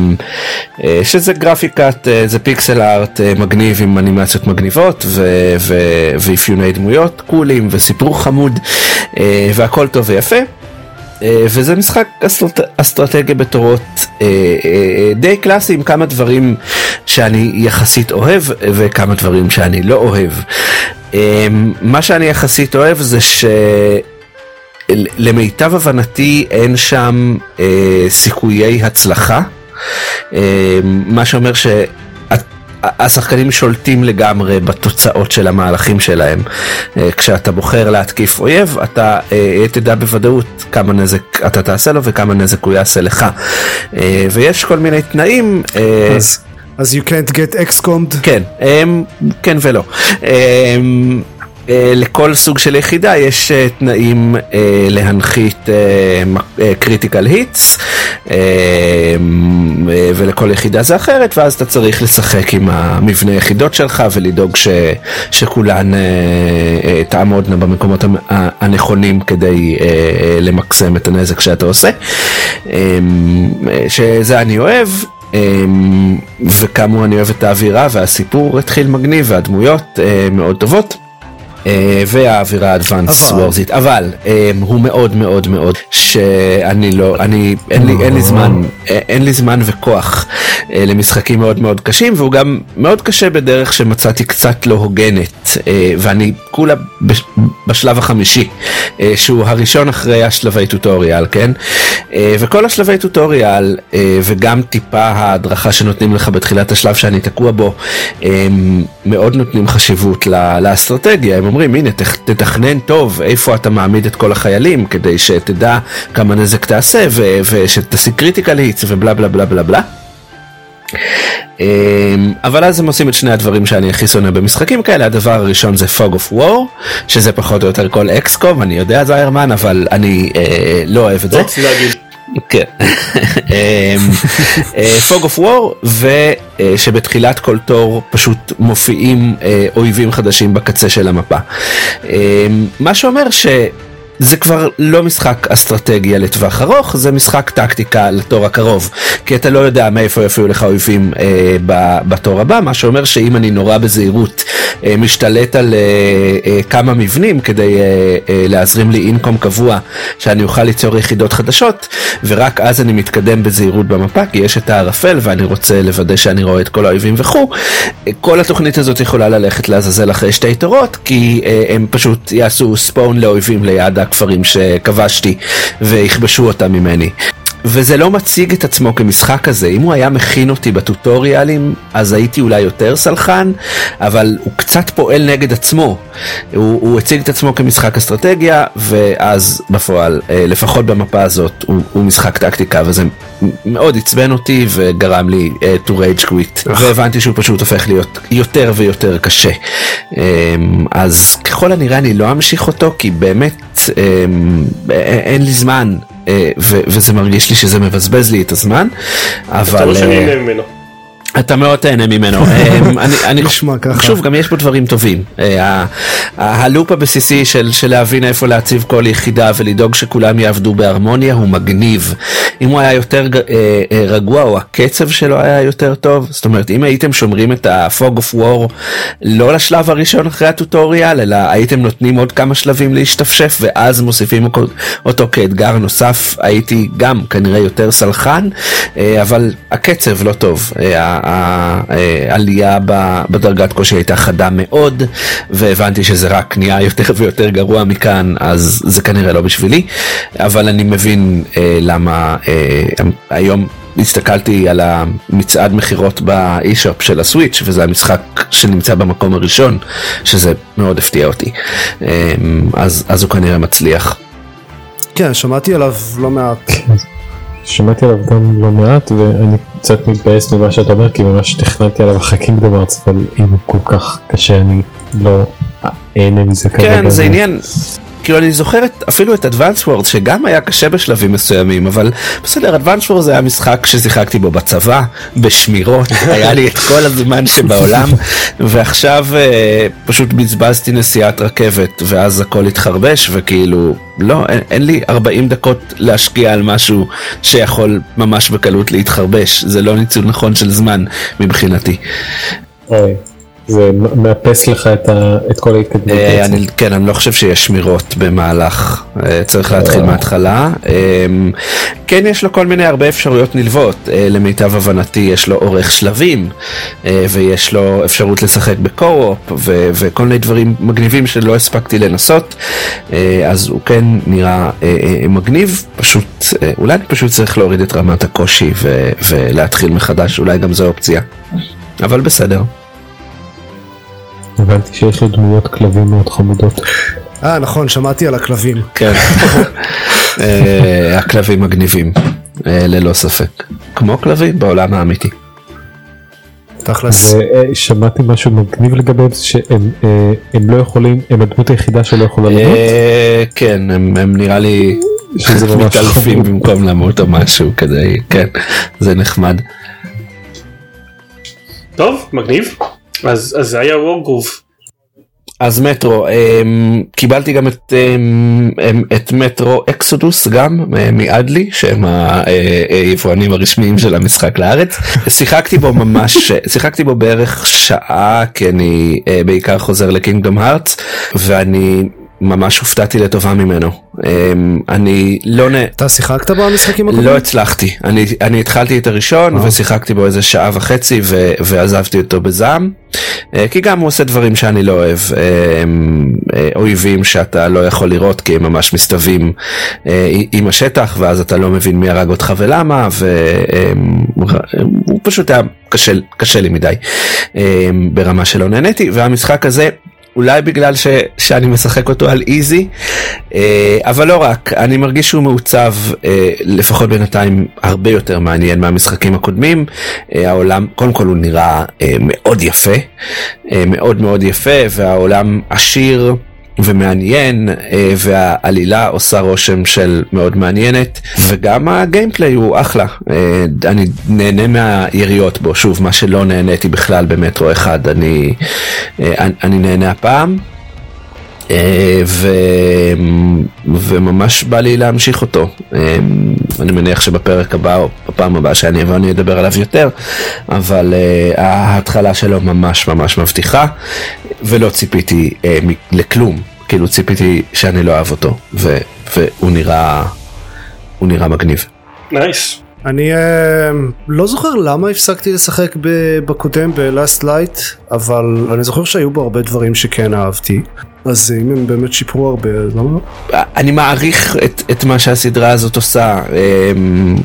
אה, שזה גרפיקת אה, זה פיקסל ארט אה, מגניב עם אנימציות מגניבות ו- ו- ואפיוני דמויות קולים וסיפור חמוד אה, והכל טוב ויפה. אה, וזה משחק אסטרט... אסטרטגיה בתורות אה, אה, די קלאסי עם כמה דברים שאני יחסית אוהב וכמה דברים שאני לא אוהב. מה שאני יחסית אוהב זה למיטב הבנתי אין שם אה, סיכויי הצלחה, אה, מה שאומר שהשחקנים שולטים לגמרי בתוצאות של המהלכים שלהם. אה, כשאתה בוחר להתקיף אויב, אתה אה, תדע בוודאות כמה נזק אתה תעשה לו וכמה נזק הוא יעשה לך. אה, ויש כל מיני תנאים. אז, אז you can't get XCOM'd? כן, כן ולא. לכל סוג של יחידה יש uh, תנאים uh, להנחית critical hits ולכל יחידה זה אחרת ואז אתה צריך לשחק עם המבנה יחידות שלך ולדאוג ש, שכולן תעמודנה במקומות הנכונים כדי למקסם את הנזק שאתה עושה. שזה אני אוהב. אמ, וכאמור אני אוהב את האווירה והסיפור התחיל מגניב והדמויות אה, מאוד טובות. אה, והאווירה האדוונס וורזית אבל אמ, הוא מאוד מאוד מאוד שאני לא אני אין לי אין לי זמן אה, אין לי זמן וכוח למשחקים מאוד מאוד קשים והוא גם מאוד קשה בדרך שמצאתי קצת לא הוגנת ואני כולה בשלב החמישי שהוא הראשון אחרי השלבי tutorial כן? וכל השלבי tutorial וגם טיפה ההדרכה שנותנים לך בתחילת השלב שאני תקוע בו מאוד נותנים חשיבות לאסטרטגיה. הם אומרים הנה תתכנן טוב איפה אתה מעמיד את כל החיילים כדי שתדע כמה נזק תעשה ושתשיג critical hits ובלה בלה בלה בלה בלה. אבל אז הם עושים את שני הדברים שאני הכי שונא במשחקים כאלה הדבר הראשון זה fog of war שזה פחות או יותר כל אקסקום אני יודע זיירמן אבל אני אה, לא אוהב את זה. כן. פוג אוף וור ושבתחילת כל תור פשוט מופיעים אה, אויבים חדשים בקצה של המפה. אה, מה שאומר ש... זה כבר לא משחק אסטרטגיה לטווח ארוך, זה משחק טקטיקה לתור הקרוב. כי אתה לא יודע מאיפה יופיעו לך אויבים אה, בתור הבא, מה שאומר שאם אני נורא בזהירות אה, משתלט על אה, אה, כמה מבנים כדי אה, אה, להזרים לי אינקום קבוע, שאני אוכל ליצור יחידות חדשות, ורק אז אני מתקדם בזהירות במפה, כי יש את הערפל ואני רוצה לוודא שאני רואה את כל האויבים וכו', כל התוכנית הזאת יכולה ללכת לעזאזל אחרי שתי תורות, כי אה, הם פשוט יעשו ספון לאויבים ליד הכפרים שכבשתי ויכבשו אותם ממני. וזה לא מציג את עצמו כמשחק כזה, אם הוא היה מכין אותי בטוטוריאלים אז הייתי אולי יותר סלחן, אבל הוא קצת פועל נגד עצמו. הוא, הוא הציג את עצמו כמשחק אסטרטגיה, ואז בפועל, אה, לפחות במפה הזאת, הוא, הוא משחק טקטיקה, וזה מאוד עצבן אותי וגרם לי uh, to rage quit, והבנתי שהוא פשוט הופך להיות יותר ויותר קשה. Um, אז ככל הנראה אני לא אמשיך אותו, כי באמת um, אין לי זמן וזה מרגיש לי שזה מבזבז לי את הזמן, אבל... אתה לא שנהנה ממנו. אתה מאוד תהנה ממנו. *laughs* אמ, אני, אני, נשמע ככה. שוב, גם יש פה דברים טובים. אה, הלופ הבסיסי של, של להבין איפה להציב כל יחידה ולדאוג שכולם יעבדו בהרמוניה הוא מגניב. אם הוא היה יותר אה, אה, רגוע או הקצב שלו היה יותר טוב, זאת אומרת אם הייתם שומרים את ה-fog of war לא לשלב הראשון אחרי הטוטוריאל, אלא הייתם נותנים עוד כמה שלבים להשתפשף ואז מוסיפים אותו כאתגר נוסף, הייתי גם כנראה יותר סלחן, אבל הקצב לא טוב. העלייה בדרגת קושי הייתה חדה מאוד, והבנתי שזה רק נהיה יותר ויותר גרוע מכאן, אז זה כנראה לא בשבילי, אבל אני מבין אה, למה אה, היום הסתכלתי על המצעד מכירות באי-שופ של הסוויץ' וזה המשחק שנמצא במקום הראשון, שזה מאוד הפתיע אותי, אה, אז, אז הוא כנראה מצליח. כן, שמעתי עליו לא מעט. שמעתי עליו גם לא מעט ואני קצת מתבאס ממה שאתה אומר כי ממש תכננתי עליו קינגדום ארץ אבל אם הוא כל כך קשה אני לא אהנה מזה כרגע. כן זה עניין כאילו אני זוכר את, אפילו את Advance Wars שגם היה קשה בשלבים מסוימים אבל בסדר Advance Wars זה היה משחק ששיחקתי בו בצבא בשמירות *laughs* היה לי את כל הזמן שבעולם ועכשיו אה, פשוט בזבזתי נסיעת רכבת ואז הכל התחרבש וכאילו לא אין, אין לי 40 דקות להשקיע על משהו שיכול ממש בקלות להתחרבש זה לא ניצול נכון של זמן מבחינתי. אוי. זה מאפס לך את, ה, את כל ההתקדמות. אה. אני, כן, אני לא חושב שיש שמירות במהלך, אה, צריך להתחיל מההתחלה. אה, כן, יש לו כל מיני הרבה אפשרויות נלוות, אה, למיטב הבנתי יש לו אורך שלבים, אה, ויש לו אפשרות לשחק בקו-אופ, ו- וכל מיני דברים מגניבים שלא הספקתי לנסות, אה, אז הוא כן נראה אה, אה, מגניב, פשוט, אה, אולי אני פשוט צריך להוריד את רמת הקושי ו- ולהתחיל מחדש, אולי גם זו אופציה. אבל בסדר. הבנתי שיש לו דמויות כלבים מאוד חמודות. אה נכון שמעתי על הכלבים. כן. אה, הכלבים מגניבים, אה, ללא ספק. כמו כלבים בעולם האמיתי. תכלס. ושמעתי משהו מגניב לגביהם זה שהם אה, הם לא יכולים הם הדמות היחידה שלא יכולה למות. אה, כן, הם נראה לי שזה ממש מתעלפים. במקום למות או משהו כדי, כן, זה נחמד. טוב, מגניב. אז אז זה היה וורגרוב. אז מטרו, אמ, קיבלתי גם את, אמ, אמ, את מטרו אקסודוס גם אה, מאדלי שהם ה- אה, היבואנים הרשמיים של המשחק לארץ. *laughs* שיחקתי בו ממש, שיחקתי בו בערך שעה כי אני אה, בעיקר חוזר לקינגדום הארטס ואני ממש הופתעתי לטובה ממנו. אמ, אני לא נ... אתה שיחקת במשחקים הקודמים? לא הצלחתי, אני, אני התחלתי את הראשון ושיחקתי בו איזה שעה וחצי ו, ועזבתי אותו בזעם, אה, כי גם הוא עושה דברים שאני לא אוהב, אה, אה, אויבים שאתה לא יכול לראות כי הם ממש מסתווים אה, עם השטח ואז אתה לא מבין מי הרג אותך ולמה והוא פשוט היה קשה, קשה לי מדי. אה, ברמה שלא נהניתי והמשחק הזה אולי בגלל ש, שאני משחק אותו על איזי, אה, אבל לא רק, אני מרגיש שהוא מעוצב אה, לפחות בינתיים הרבה יותר מעניין מהמשחקים הקודמים. אה, העולם, קודם כל הוא נראה אה, מאוד יפה, מאוד מאוד יפה, והעולם עשיר. ומעניין אה, והעלילה עושה רושם של מאוד מעניינת וגם הגיימפליי הוא אחלה. אה, אני נהנה מהיריות בו. שוב מה שלא נהניתי בכלל במטרו אחד אני, אה, אני, אני נהנה הפעם ו... וממש בא לי להמשיך אותו. אה, אני מניח שבפרק הבא או בפעם הבאה שאני אבוא אני אדבר עליו יותר, אבל אה, ההתחלה שלו ממש ממש מבטיחה, ולא ציפיתי אה, לכלום, כאילו ציפיתי שאני לא אוהב אותו, ו... והוא נראה, הוא נראה מגניב. נייס. אני אה, לא זוכר למה הפסקתי לשחק בקודם ב-Last Light אבל אני זוכר שהיו בו הרבה דברים שכן אהבתי אז אם הם באמת שיפרו הרבה אז למה לא? אני מעריך את, את מה שהסדרה הזאת עושה. אמ,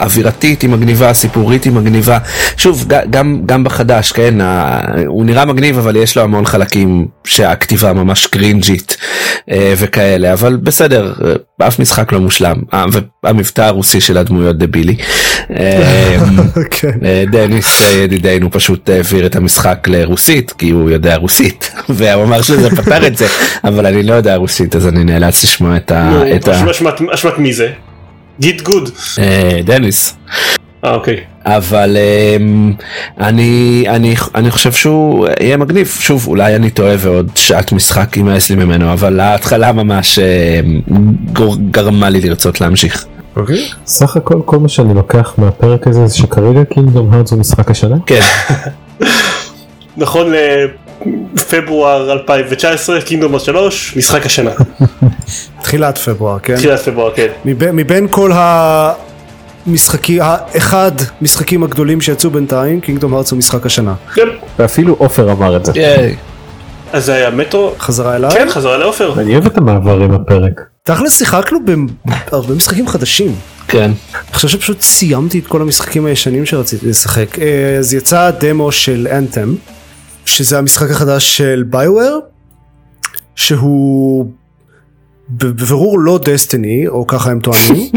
אווירתית היא מגניבה, סיפורית היא מגניבה. שוב, גם, גם בחדש, כן, ה- הוא נראה מגניב, אבל יש לו המון חלקים שהכתיבה ממש קרינג'ית אה, וכאלה, אבל בסדר, אה, אף משחק לא מושלם. אה, והמבטא הרוסי של הדמויות דבילי. *laughs* אה, כן. דניס ידידנו פשוט העביר את המשחק לרוסית כי הוא יודע רוסית *laughs* והוא אמר שזה פתר את זה אבל אני לא יודע רוסית אז אני נאלץ לשמוע את ה... ה... אשמת- מי זה? git gud. אה, דניס. אה אוקיי. אבל אמ, אני אני אני חושב שהוא יהיה מגניב שוב אולי אני טועה ועוד שעת משחק יימאס לי ממנו אבל ההתחלה ממש אמ, גרמה לי לרצות להמשיך. אוקיי. סך הכל כל מה שאני לוקח מהפרק הזה זה שכרגע Kingdom Hearts הוא משחק השנה. כן *laughs* נכון לפברואר 2019 קינדום 3 משחק השנה. *laughs* תחילת פברואר כן. תחילת פברואר כן. מבין, מבין כל המשחקים, האחד משחקים הגדולים שיצאו בינתיים, קינגדום הארץ הוא משחק השנה. כן. ואפילו עופר אמר את זה. ייי. אז זה היה מטרו. חזרה אליי. כן חזרה לעופר. אני אוהב את המעבר עם הפרק. תכלס שיחקנו בהרבה משחקים חדשים. כן אני חושב שפשוט סיימתי את כל המשחקים הישנים שרציתי לשחק. אה, אז יצא הדמו של אנתם, שזה המשחק החדש של ביואר, שהוא בבירור לא דסטיני, או ככה הם טוענים.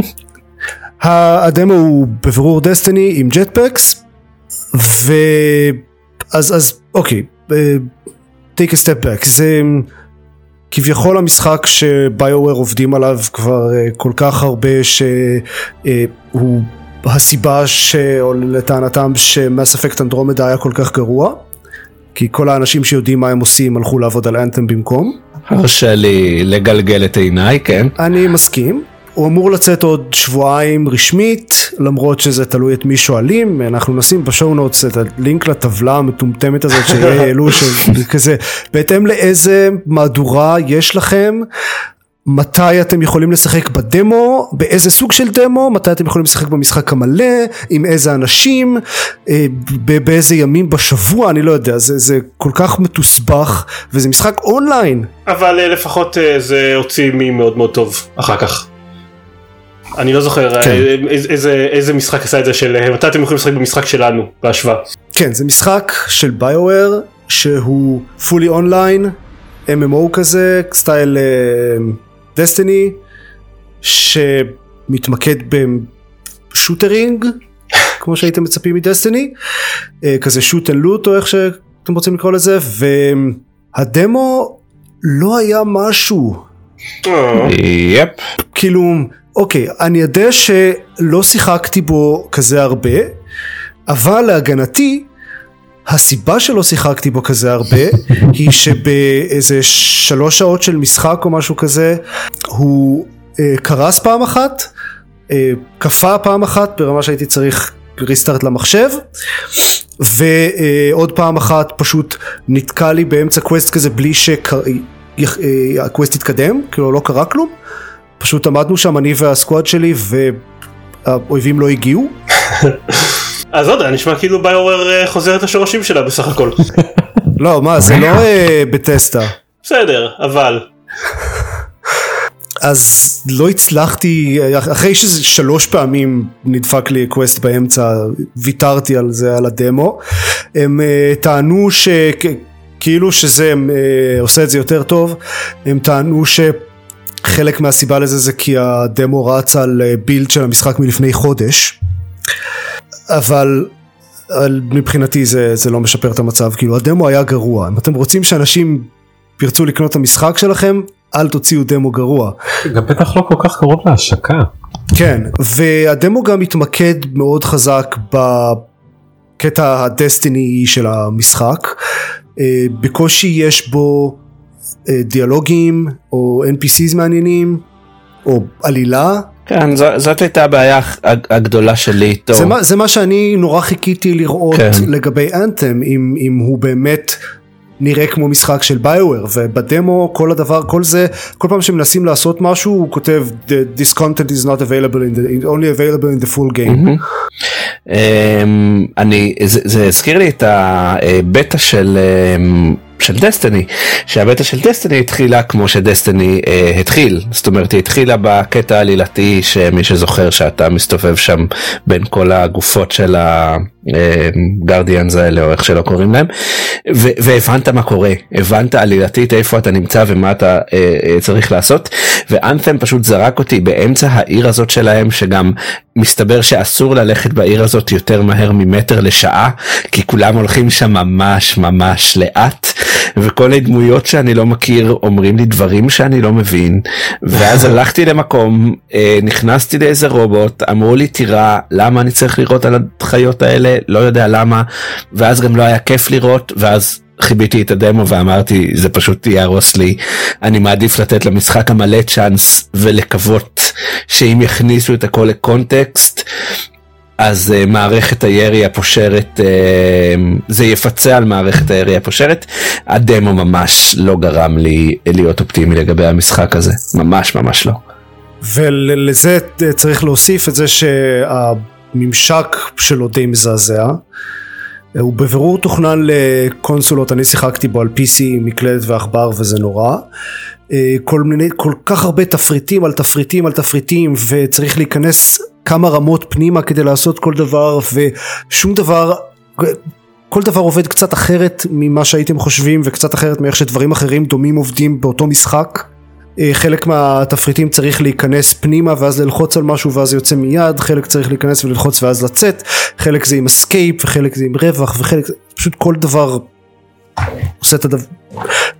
*laughs* הדמו הוא בבירור דסטיני עם ג'טפקס, ו... אז, אוקיי, אה, take a step back, זה כביכול המשחק שביואר עובדים עליו כבר אה, כל כך הרבה שהוא הסיבה ש... או לטענתם שמאס אפקט אנדרומדה היה כל כך גרוע. כי כל האנשים שיודעים מה הם עושים הלכו לעבוד על אנתם במקום. הרשה לי לגלגל את עיניי כן. אני מסכים. הוא אמור לצאת עוד שבועיים רשמית, למרות שזה תלוי את מי שואלים, אנחנו נשים בשואו נוטס את הלינק לטבלה המטומטמת הזאת שהעלו, *laughs* כזה, בהתאם לאיזה מהדורה יש לכם, מתי אתם יכולים לשחק בדמו, באיזה סוג של דמו, מתי אתם יכולים לשחק במשחק המלא, עם איזה אנשים, אה, באיזה ימים בשבוע, אני לא יודע, זה, זה כל כך מתוסבך, וזה משחק אונליין. אבל אה, לפחות אה, זה הוציא מי מאוד מאוד טוב אחר כך. אני לא זוכר כן. איזה, איזה, איזה משחק עשה את זה של מתי אתם יכולים לשחק במשחק שלנו בהשוואה. כן זה משחק של ביואר שהוא fully online MMO כזה סטייל דסטיני שמתמקד ב shooting כמו שהייתם מצפים מ Destiny כזה shoot and loot או איך שאתם רוצים לקרוא לזה והדמו לא היה משהו. yep. כאילו אוקיי, אני יודע שלא שיחקתי בו כזה הרבה, אבל להגנתי, הסיבה שלא שיחקתי בו כזה הרבה, היא שבאיזה שלוש שעות של משחק או משהו כזה, הוא אה, קרס פעם אחת, אה, קפא פעם אחת ברמה שהייתי צריך restart למחשב, ועוד פעם אחת פשוט נתקע לי באמצע quest כזה בלי שה quest התקדם, כאילו לא קרה כלום. פשוט עמדנו שם אני וה squad שלי והאויבים לא הגיעו. *laughs* אז לא יודע, נשמע כאילו BioWare אה, חוזר את השורשים שלה בסך הכל. *laughs* לא, מה, זה לא אה, בטסטה. בסדר, אבל. אז לא הצלחתי, אחרי שזה שלוש פעמים נדפק לי קווסט באמצע, ויתרתי על זה, על הדמו. הם uh, טענו שכאילו שזה uh, עושה את זה יותר טוב, הם טענו ש... חלק מהסיבה לזה זה כי הדמו רץ על בילד של המשחק מלפני חודש אבל מבחינתי זה, זה לא משפר את המצב כאילו הדמו היה גרוע אם אתם רוצים שאנשים ירצו לקנות את המשחק שלכם אל תוציאו דמו גרוע. גם בטח לא כל כך קרוב להשקה. כן והדמו גם מתמקד מאוד חזק בקטע הדסטיני של המשחק אה, בקושי יש בו אה, דיאלוגים או NPCs מעניינים או עלילה. כן, ז, זאת הייתה הבעיה הגדולה שלי איתו. זה, זה מה שאני נורא חיכיתי לראות כן. לגבי אנתם, אם, אם הוא באמת נראה כמו משחק של ביואר ובדמו כל הדבר כל זה כל פעם שמנסים לעשות משהו הוא כותב this content is not available in the only available in the full game. Mm-hmm. Um, אני זה, זה הזכיר לי את הבטא של um, של דסטיני שהבטא של דסטיני התחילה כמו שדסטיני אה, התחיל. זאת אומרת היא התחילה בקטע העלילתי שמי שזוכר שאתה מסתובב שם בין כל הגופות של הגרדיאנס אה, האלה או איך שלא קוראים להם ו- והבנת מה קורה. הבנת עלילתית איפה אתה נמצא ומה אתה אה, אה, צריך לעשות. ואנת'ם פשוט זרק אותי באמצע העיר הזאת שלהם שגם מסתבר שאסור ללכת בעיר הזאת יותר מהר ממטר לשעה כי כולם הולכים שם ממש ממש לאט וכל הדמויות שאני לא מכיר אומרים לי דברים שאני לא מבין ואז *laughs* הלכתי למקום אה, נכנסתי לאיזה רובוט אמרו לי תירה למה אני צריך לראות על החיות האלה? לא יודע למה. ואז גם לא היה כיף לראות ואז חיביתי את הדמו ואמרתי זה פשוט יהרוס לי. אני מעדיף לתת למשחק המלא צ'אנס ולקוות שאם יכניסו את הכל לקונטקסט אז uh, מערכת הירי הפושרת uh, זה יפצה על מערכת הירי הפושרת הדמו ממש לא גרם לי להיות אופטימי לגבי המשחק הזה ממש ממש לא. ולזה צריך להוסיף את זה שהממשק שלו די מזעזע. הוא בבירור תוכנן לקונסולות אני שיחקתי בו על PC מקלדת ועכבר וזה נורא אה, כל מיני כל כך הרבה תפריטים על תפריטים על תפריטים וצריך להיכנס כמה רמות פנימה כדי לעשות כל דבר ושום דבר כל דבר עובד קצת אחרת ממה שהייתם חושבים וקצת אחרת מאיך שדברים אחרים דומים עובדים באותו משחק אה, חלק מהתפריטים צריך להיכנס פנימה ואז ללחוץ על משהו ואז יוצא מיד, חלק צריך להיכנס וללחוץ ואז לצאת, חלק זה עם אסקייפ וחלק זה עם רווח וחלק פשוט כל דבר עושה את הדבר,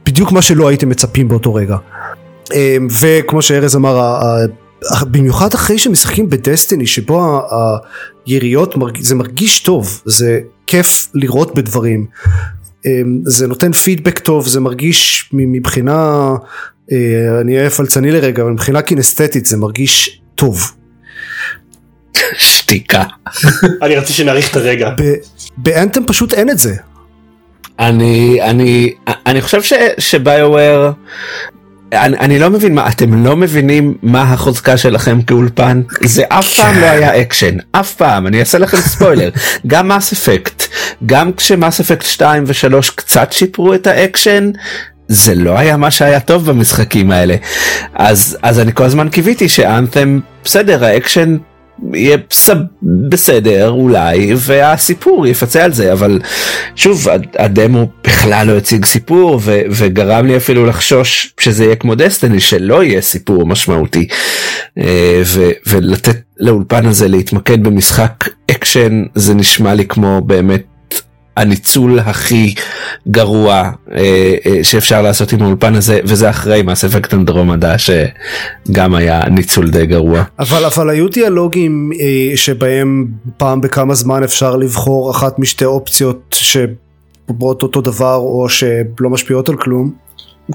בדיוק מה שלא הייתם מצפים באותו רגע. אה, וכמו שארז אמר, במיוחד אחרי שמשחקים בדסטיני שבו היריות זה מרגיש טוב, זה כיף לראות בדברים. אה, זה נותן פידבק טוב, זה מרגיש מבחינה אה, אני אהיה פלצני לרגע אבל מבחינה קינסתטית זה מרגיש טוב. שתיקה. *laughs* אני רציתי שנאריך את הרגע. ב Anthem פשוט אין את זה. אני אני אני חושב ש BioWare אני, אני לא מבין מה אתם לא מבינים מה החוזקה שלכם כאולפן? זה אף פעם לא היה אקשן. אף פעם. אני אעשה לכם ספוילר. *laughs* גם Mass Effect גם כש Mass Effect 2 ו3 קצת שיפרו את האקשן זה לא היה מה שהיה טוב במשחקים האלה. אז אז אני כל הזמן קיוויתי ש Anthem בסדר האקשן יהיה. בסדר אולי והסיפור יפצה על זה אבל שוב הד- הדמו בכלל לא הציג סיפור ו... וגרם לי אפילו לחשוש שזה יהיה כמו Destiny שלא יהיה סיפור משמעותי אה, ו... ולתת לאולפן הזה להתמקד במשחק אקשן זה נשמע לי כמו באמת הניצול הכי גרוע אה, אה, שאפשר לעשות עם האולפן הזה וזה אחרי Mass Effect Andromeda שגם היה ניצול די גרוע. אבל אבל היו דיאלוגים אה, שבהם פעם בכמה זמן אפשר לבחור אחת משתי אופציות שאומרות אותו דבר או שלא משפיעות על כלום.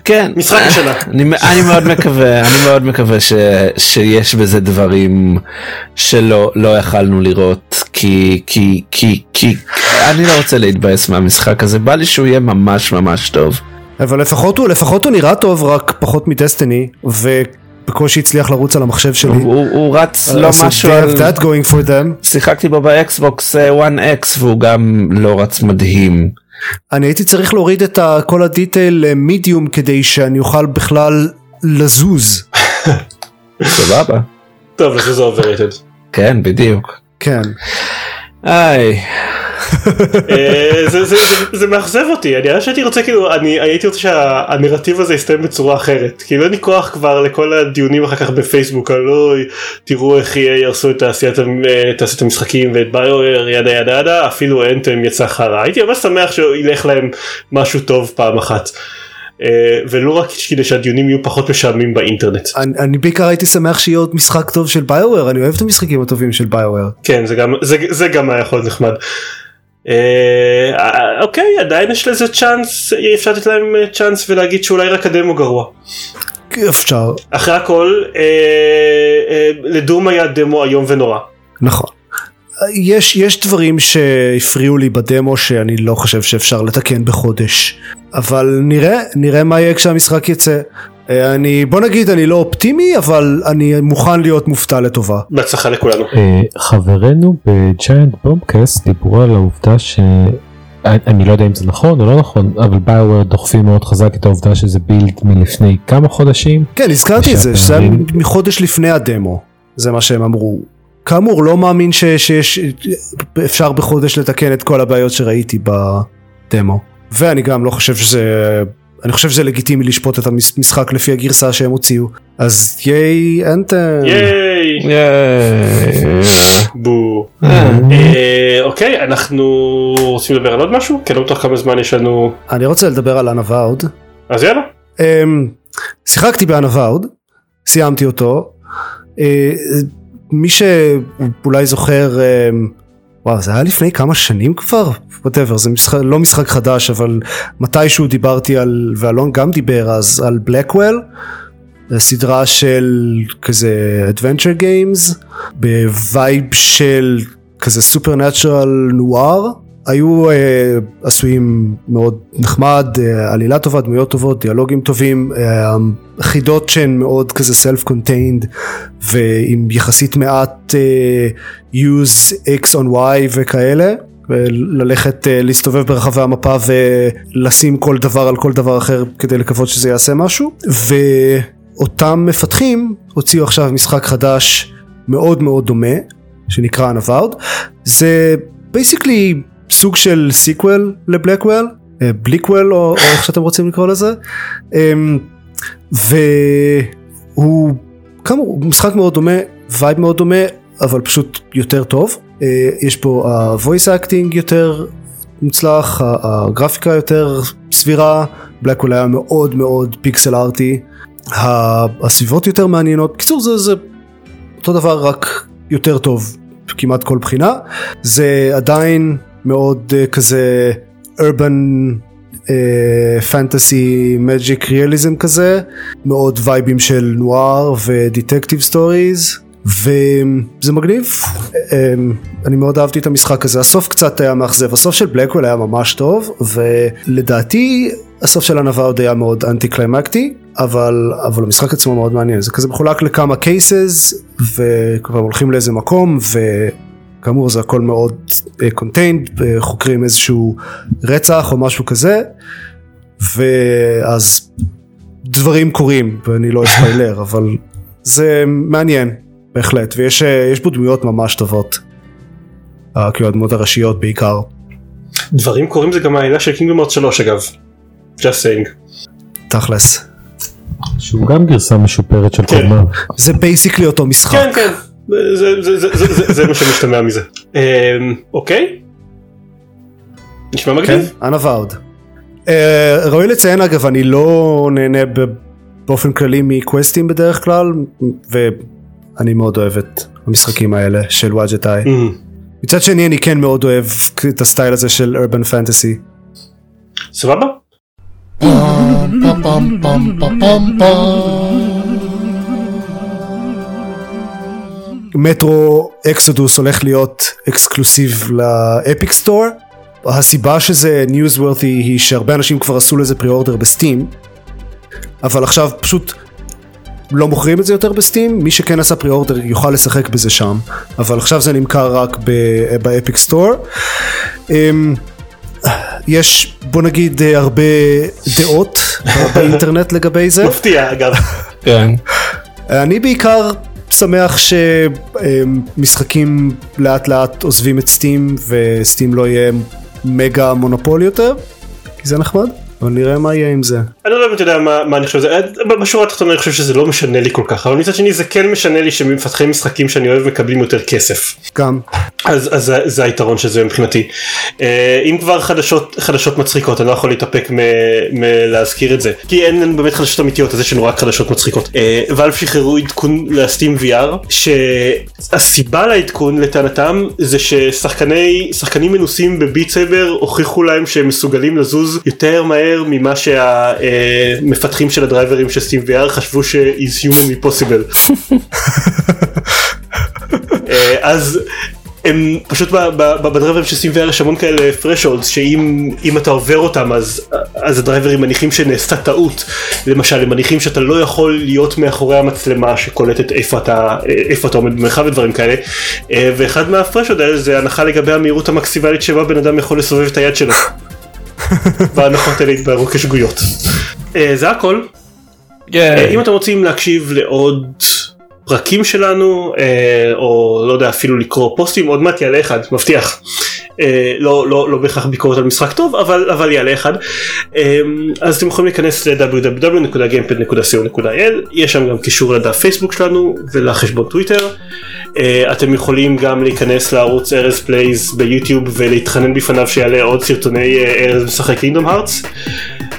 כן משחק *laughs* השנה. אני, אני מאוד מקווה אני מאוד מקווה ש, שיש בזה דברים שלא לא יכלנו לראות כי כי כי כי אני לא רוצה להתבאס מהמשחק הזה בא לי שהוא יהיה ממש ממש טוב. אבל לפחות הוא לפחות הוא נראה טוב רק פחות מ Destiny ובקושי הצליח לרוץ על המחשב שלי. הוא, הוא, הוא רץ לא משהו. So they have... that going for them. שיחקתי בו ב Xbox אה, 1X והוא גם לא רץ מדהים. אני הייתי צריך להוריד את כל ה detail medium כדי שאני אוכל בכלל לזוז. *laughs* סבבה. טוב, אז זה overrated. כן בדיוק. כן. איי. אה, זה- מאכזב אותי, אני ממש הייתי רוצה כאילו, אני הייתי רוצה שהנרטיב הזה יסתיים בצורה אחרת, כאילו אין לי כוח כבר לכל הדיונים אחר כך בפייסבוק אוי, תראו איך יהיה ירסו את אה, תעשיית המשחקים ואת ביואר ידה ידה ידה, אפילו אנטם יצא חרא, הייתי ממש שמח שילך להם משהו טוב פעם אחת. אה, ולא רק כדי שהדיונים יהיו פחות משעממים באינטרנט. אני, אני בעיקר הייתי שמח שיהיה עוד משחק טוב של ביואר אני אוהב את המשחקים הטובים של ביואר. כן זה גם זה, זה גם היה יכול להיות נחמד. אה, אוקיי עדיין יש לזה צ'אנס אפשר לתת להם אה, צ'אנס ולהגיד שאולי רק הדמו גרוע. אפשר אחרי הכל אה, אה, לדום היה דמו איום ונורא. נכון. יש יש דברים שהפריעו לי בדמו שאני לא חושב שאפשר לתקן בחודש אבל נראה נראה מה יהיה כשהמשחק יצא. אה, אני בוא נגיד אני לא אופטימי אבל אני מוכן להיות מופתע לטובה. בהצלחה לכולנו. אה, חברינו בג'יינט בומקאסט דיברו על העובדה ש... אני- לא יודע אם זה נכון או לא נכון אבל ביואר דוחפים מאוד חזק את העובדה שזה בילד מלפני כמה חודשים כן הזכרתי את זה שזה היה מחודש לפני הדמו זה מה שהם אמרו. כאמור לא מאמין ש- שיש אפשר בחודש לתקן את כל הבעיות שראיתי בדמו ואני גם לא חושב שזה אני חושב שזה לגיטימי לשפוט את המשחק לפי הגרסה שהם הוציאו אז ייי אנטם ייי. בו. אה. אה, אוקיי אנחנו רוצים לדבר על עוד משהו? כן לא בטוח כמה זמן יש לנו. אני רוצה לדבר על אנאוואוד אז יאללה. אמ, שיחקתי ב Unavowed סיימתי אותו אה, מי שאולי זוכר אמ, וואו זה היה לפני כמה שנים כבר? whatever זה משחק, לא משחק חדש אבל מתישהו דיברתי על ואלון גם דיבר אז על Blackwell סדרה של כזה adventure games ב vibe של כזה supernatural noir היו uh, עשויים מאוד נחמד, uh, עלילה טובה, דמויות טובות, דיאלוגים טובים, uh, חידות שהן מאוד כזה self contained ועם יחסית מעט uh, use x on y וכאלה. וללכת uh, להסתובב ברחבי המפה ולשים כל דבר על כל דבר אחר כדי לקוות שזה יעשה משהו ואותם מפתחים הוציאו עכשיו משחק חדש מאוד מאוד דומה שנקרא Unavowed זה basically סוג של sequel ל Blackwell, Blackwell או, או איך שאתם רוצים לקרוא לזה. אמ, והוא כאמור משחק מאוד דומה, vibe מאוד דומה, אבל פשוט יותר טוב. אה, יש פה ה-voice acting יותר מוצלח, הגרפיקה יותר סבירה, Blackwell היה מאוד מאוד pixel arty, הסביבות יותר מעניינות. בקיצור זה, זה אותו דבר רק יותר טוב כמעט כל בחינה. זה עדיין מאוד אה, כזה urban fantasy magic realism כזה מאוד וייבים של noir ו detective stories וזה מגניב, אמ, אני מאוד אהבתי את המשחק הזה, הסוף קצת היה מאכזב, הסוף של Blackwell היה ממש טוב, ולדעתי הסוף של Unavowed היה מאוד anti-climactic, אבל, אבל המשחק עצמו מאוד מעניין, זה כזה מחולק לכמה cases, וכבר הולכים לאיזה מקום, וכאמור זה הכל מאוד contained, אה, חוקרים איזשהו רצח או משהו כזה, ואז דברים קורים, ואני לא אספיילר, *laughs* אבל זה מעניין. בהחלט, ויש אה, בו דמויות ממש טובות. אה, כאילו הדמויות הראשיות בעיקר. דברים קורים זה גם העלילה של Kingdom Hearts 3 אגב. just saying. תכלס. שהוא גם גרסה משופרת של כן. קודמה. זה basically אותו משחק. כן כן. זה, זה, זה, זה, זה, זה מה שמשתמע מזה. אמ, אוקיי. נשמע כן, מגניב. Unavowed. אה, ראוי לציין אגב, אני לא נהנה ב- באופן כללי מ quest ים בדרך כלל, ואני מאוד אוהב את המשחקים האלה של וואג'טאי. אמ, מצד שני אני כן מאוד אוהב את הסטייל הזה של urban fantasy. סבבה? Metro Exodus הולך להיות exclusive ל Epic Store. הסיבה שזה newsworthy היא שהרבה אנשים כבר עשו לזה pre-order ב Steam, אבל עכשיו פשוט לא מוכרים את זה יותר ב Steam, מי שכן עשה pre-order יוכל לשחק בזה שם, אבל עכשיו זה נמכר רק באפיק סטור. אמ, יש בוא נגיד אה, הרבה דעות *laughs* באינטרנט לגבי זה. מפתיע אגב. כן. אני בעיקר שמח שמשחקים לאט לאט עוזבים את סטים וסטים לא יהיה מגה מונופול יותר, כי זה נחמד, אבל נראה מה יהיה עם זה. אני לא באמת יודע מה, מה אני חושב, זה, בשורה התחתונה אני חושב שזה לא משנה לי כל כך, אבל מצד שני זה כן משנה לי שמפתחי משחקים שאני אוהב מקבלים יותר כסף. גם, אז, אז זה, זה היתרון של זה מבחינתי. אה, אם כבר חדשות, חדשות מצחיקות אני לא יכול להתאפק מלהזכיר את זה כי אין באמת חדשות אמיתיות אז יש לנו רק חדשות מצחיקות. אה, ואלף שחררו עדכון לסטים VR שהסיבה לעדכון לטענתם זה ששחקני שחקנים מנוסים בביט סייבר הוכיחו להם שהם מסוגלים לזוז יותר מהר ממה שהמפתחים של הדרייברים של סטים VR חשבו ש-is humanly possible. *laughs* אה, אז הם פשוט בדרייברים של סטים VR יש המון כאלה thresholds שאם אם אתה עובר אותם אז, אז הדרייברים מניחים שנעשתה טעות למשל הם מניחים שאתה לא יכול להיות מאחורי המצלמה שקולטת איפה אתה איפה אתה עומד במרחב ודברים כאלה אה, ואחד מהפרשות האלה זה הנחה לגבי המהירות המקסימלית שבה בן אדם יכול לסובב את היד שלו. וההנחות האלה התבררו כשגויות. אה, זה הכל אה, אם אתם רוצים להקשיב לעוד פרקים שלנו אה, או לא יודע אפילו לקרוא פוסטים עוד מעט יעלה אחד מבטיח. אה, לא, לא, לא בהכרח ביקורת על משחק טוב אבל, אבל יעלה אחד. אה, אז אתם יכולים להיכנס ל- www.gamepod.co.il יש שם גם קישור לדף פייסבוק שלנו ולחשבון טוויטר. אתם יכולים גם להיכנס לערוץ ארז Plays ביוטיוב ולהתחנן בפניו שיעלה עוד סרטוני ארז משחק Kingdom Hearts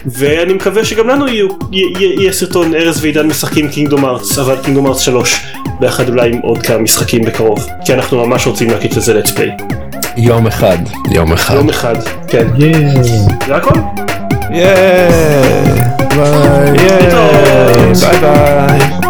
ואני מקווה שגם לנו יהיו, יהיה סרטון ארז ועידן משחקים קינגדום ארץ אבל קינגדום ארץ 3 ביחד אולי עם עוד כמה משחקים בקרוב כי אנחנו ממש רוצים להקיץ לזה let's play יום אחד. יום אחד. יום אחד כן. זה הכל. להתראות. ביי ביי.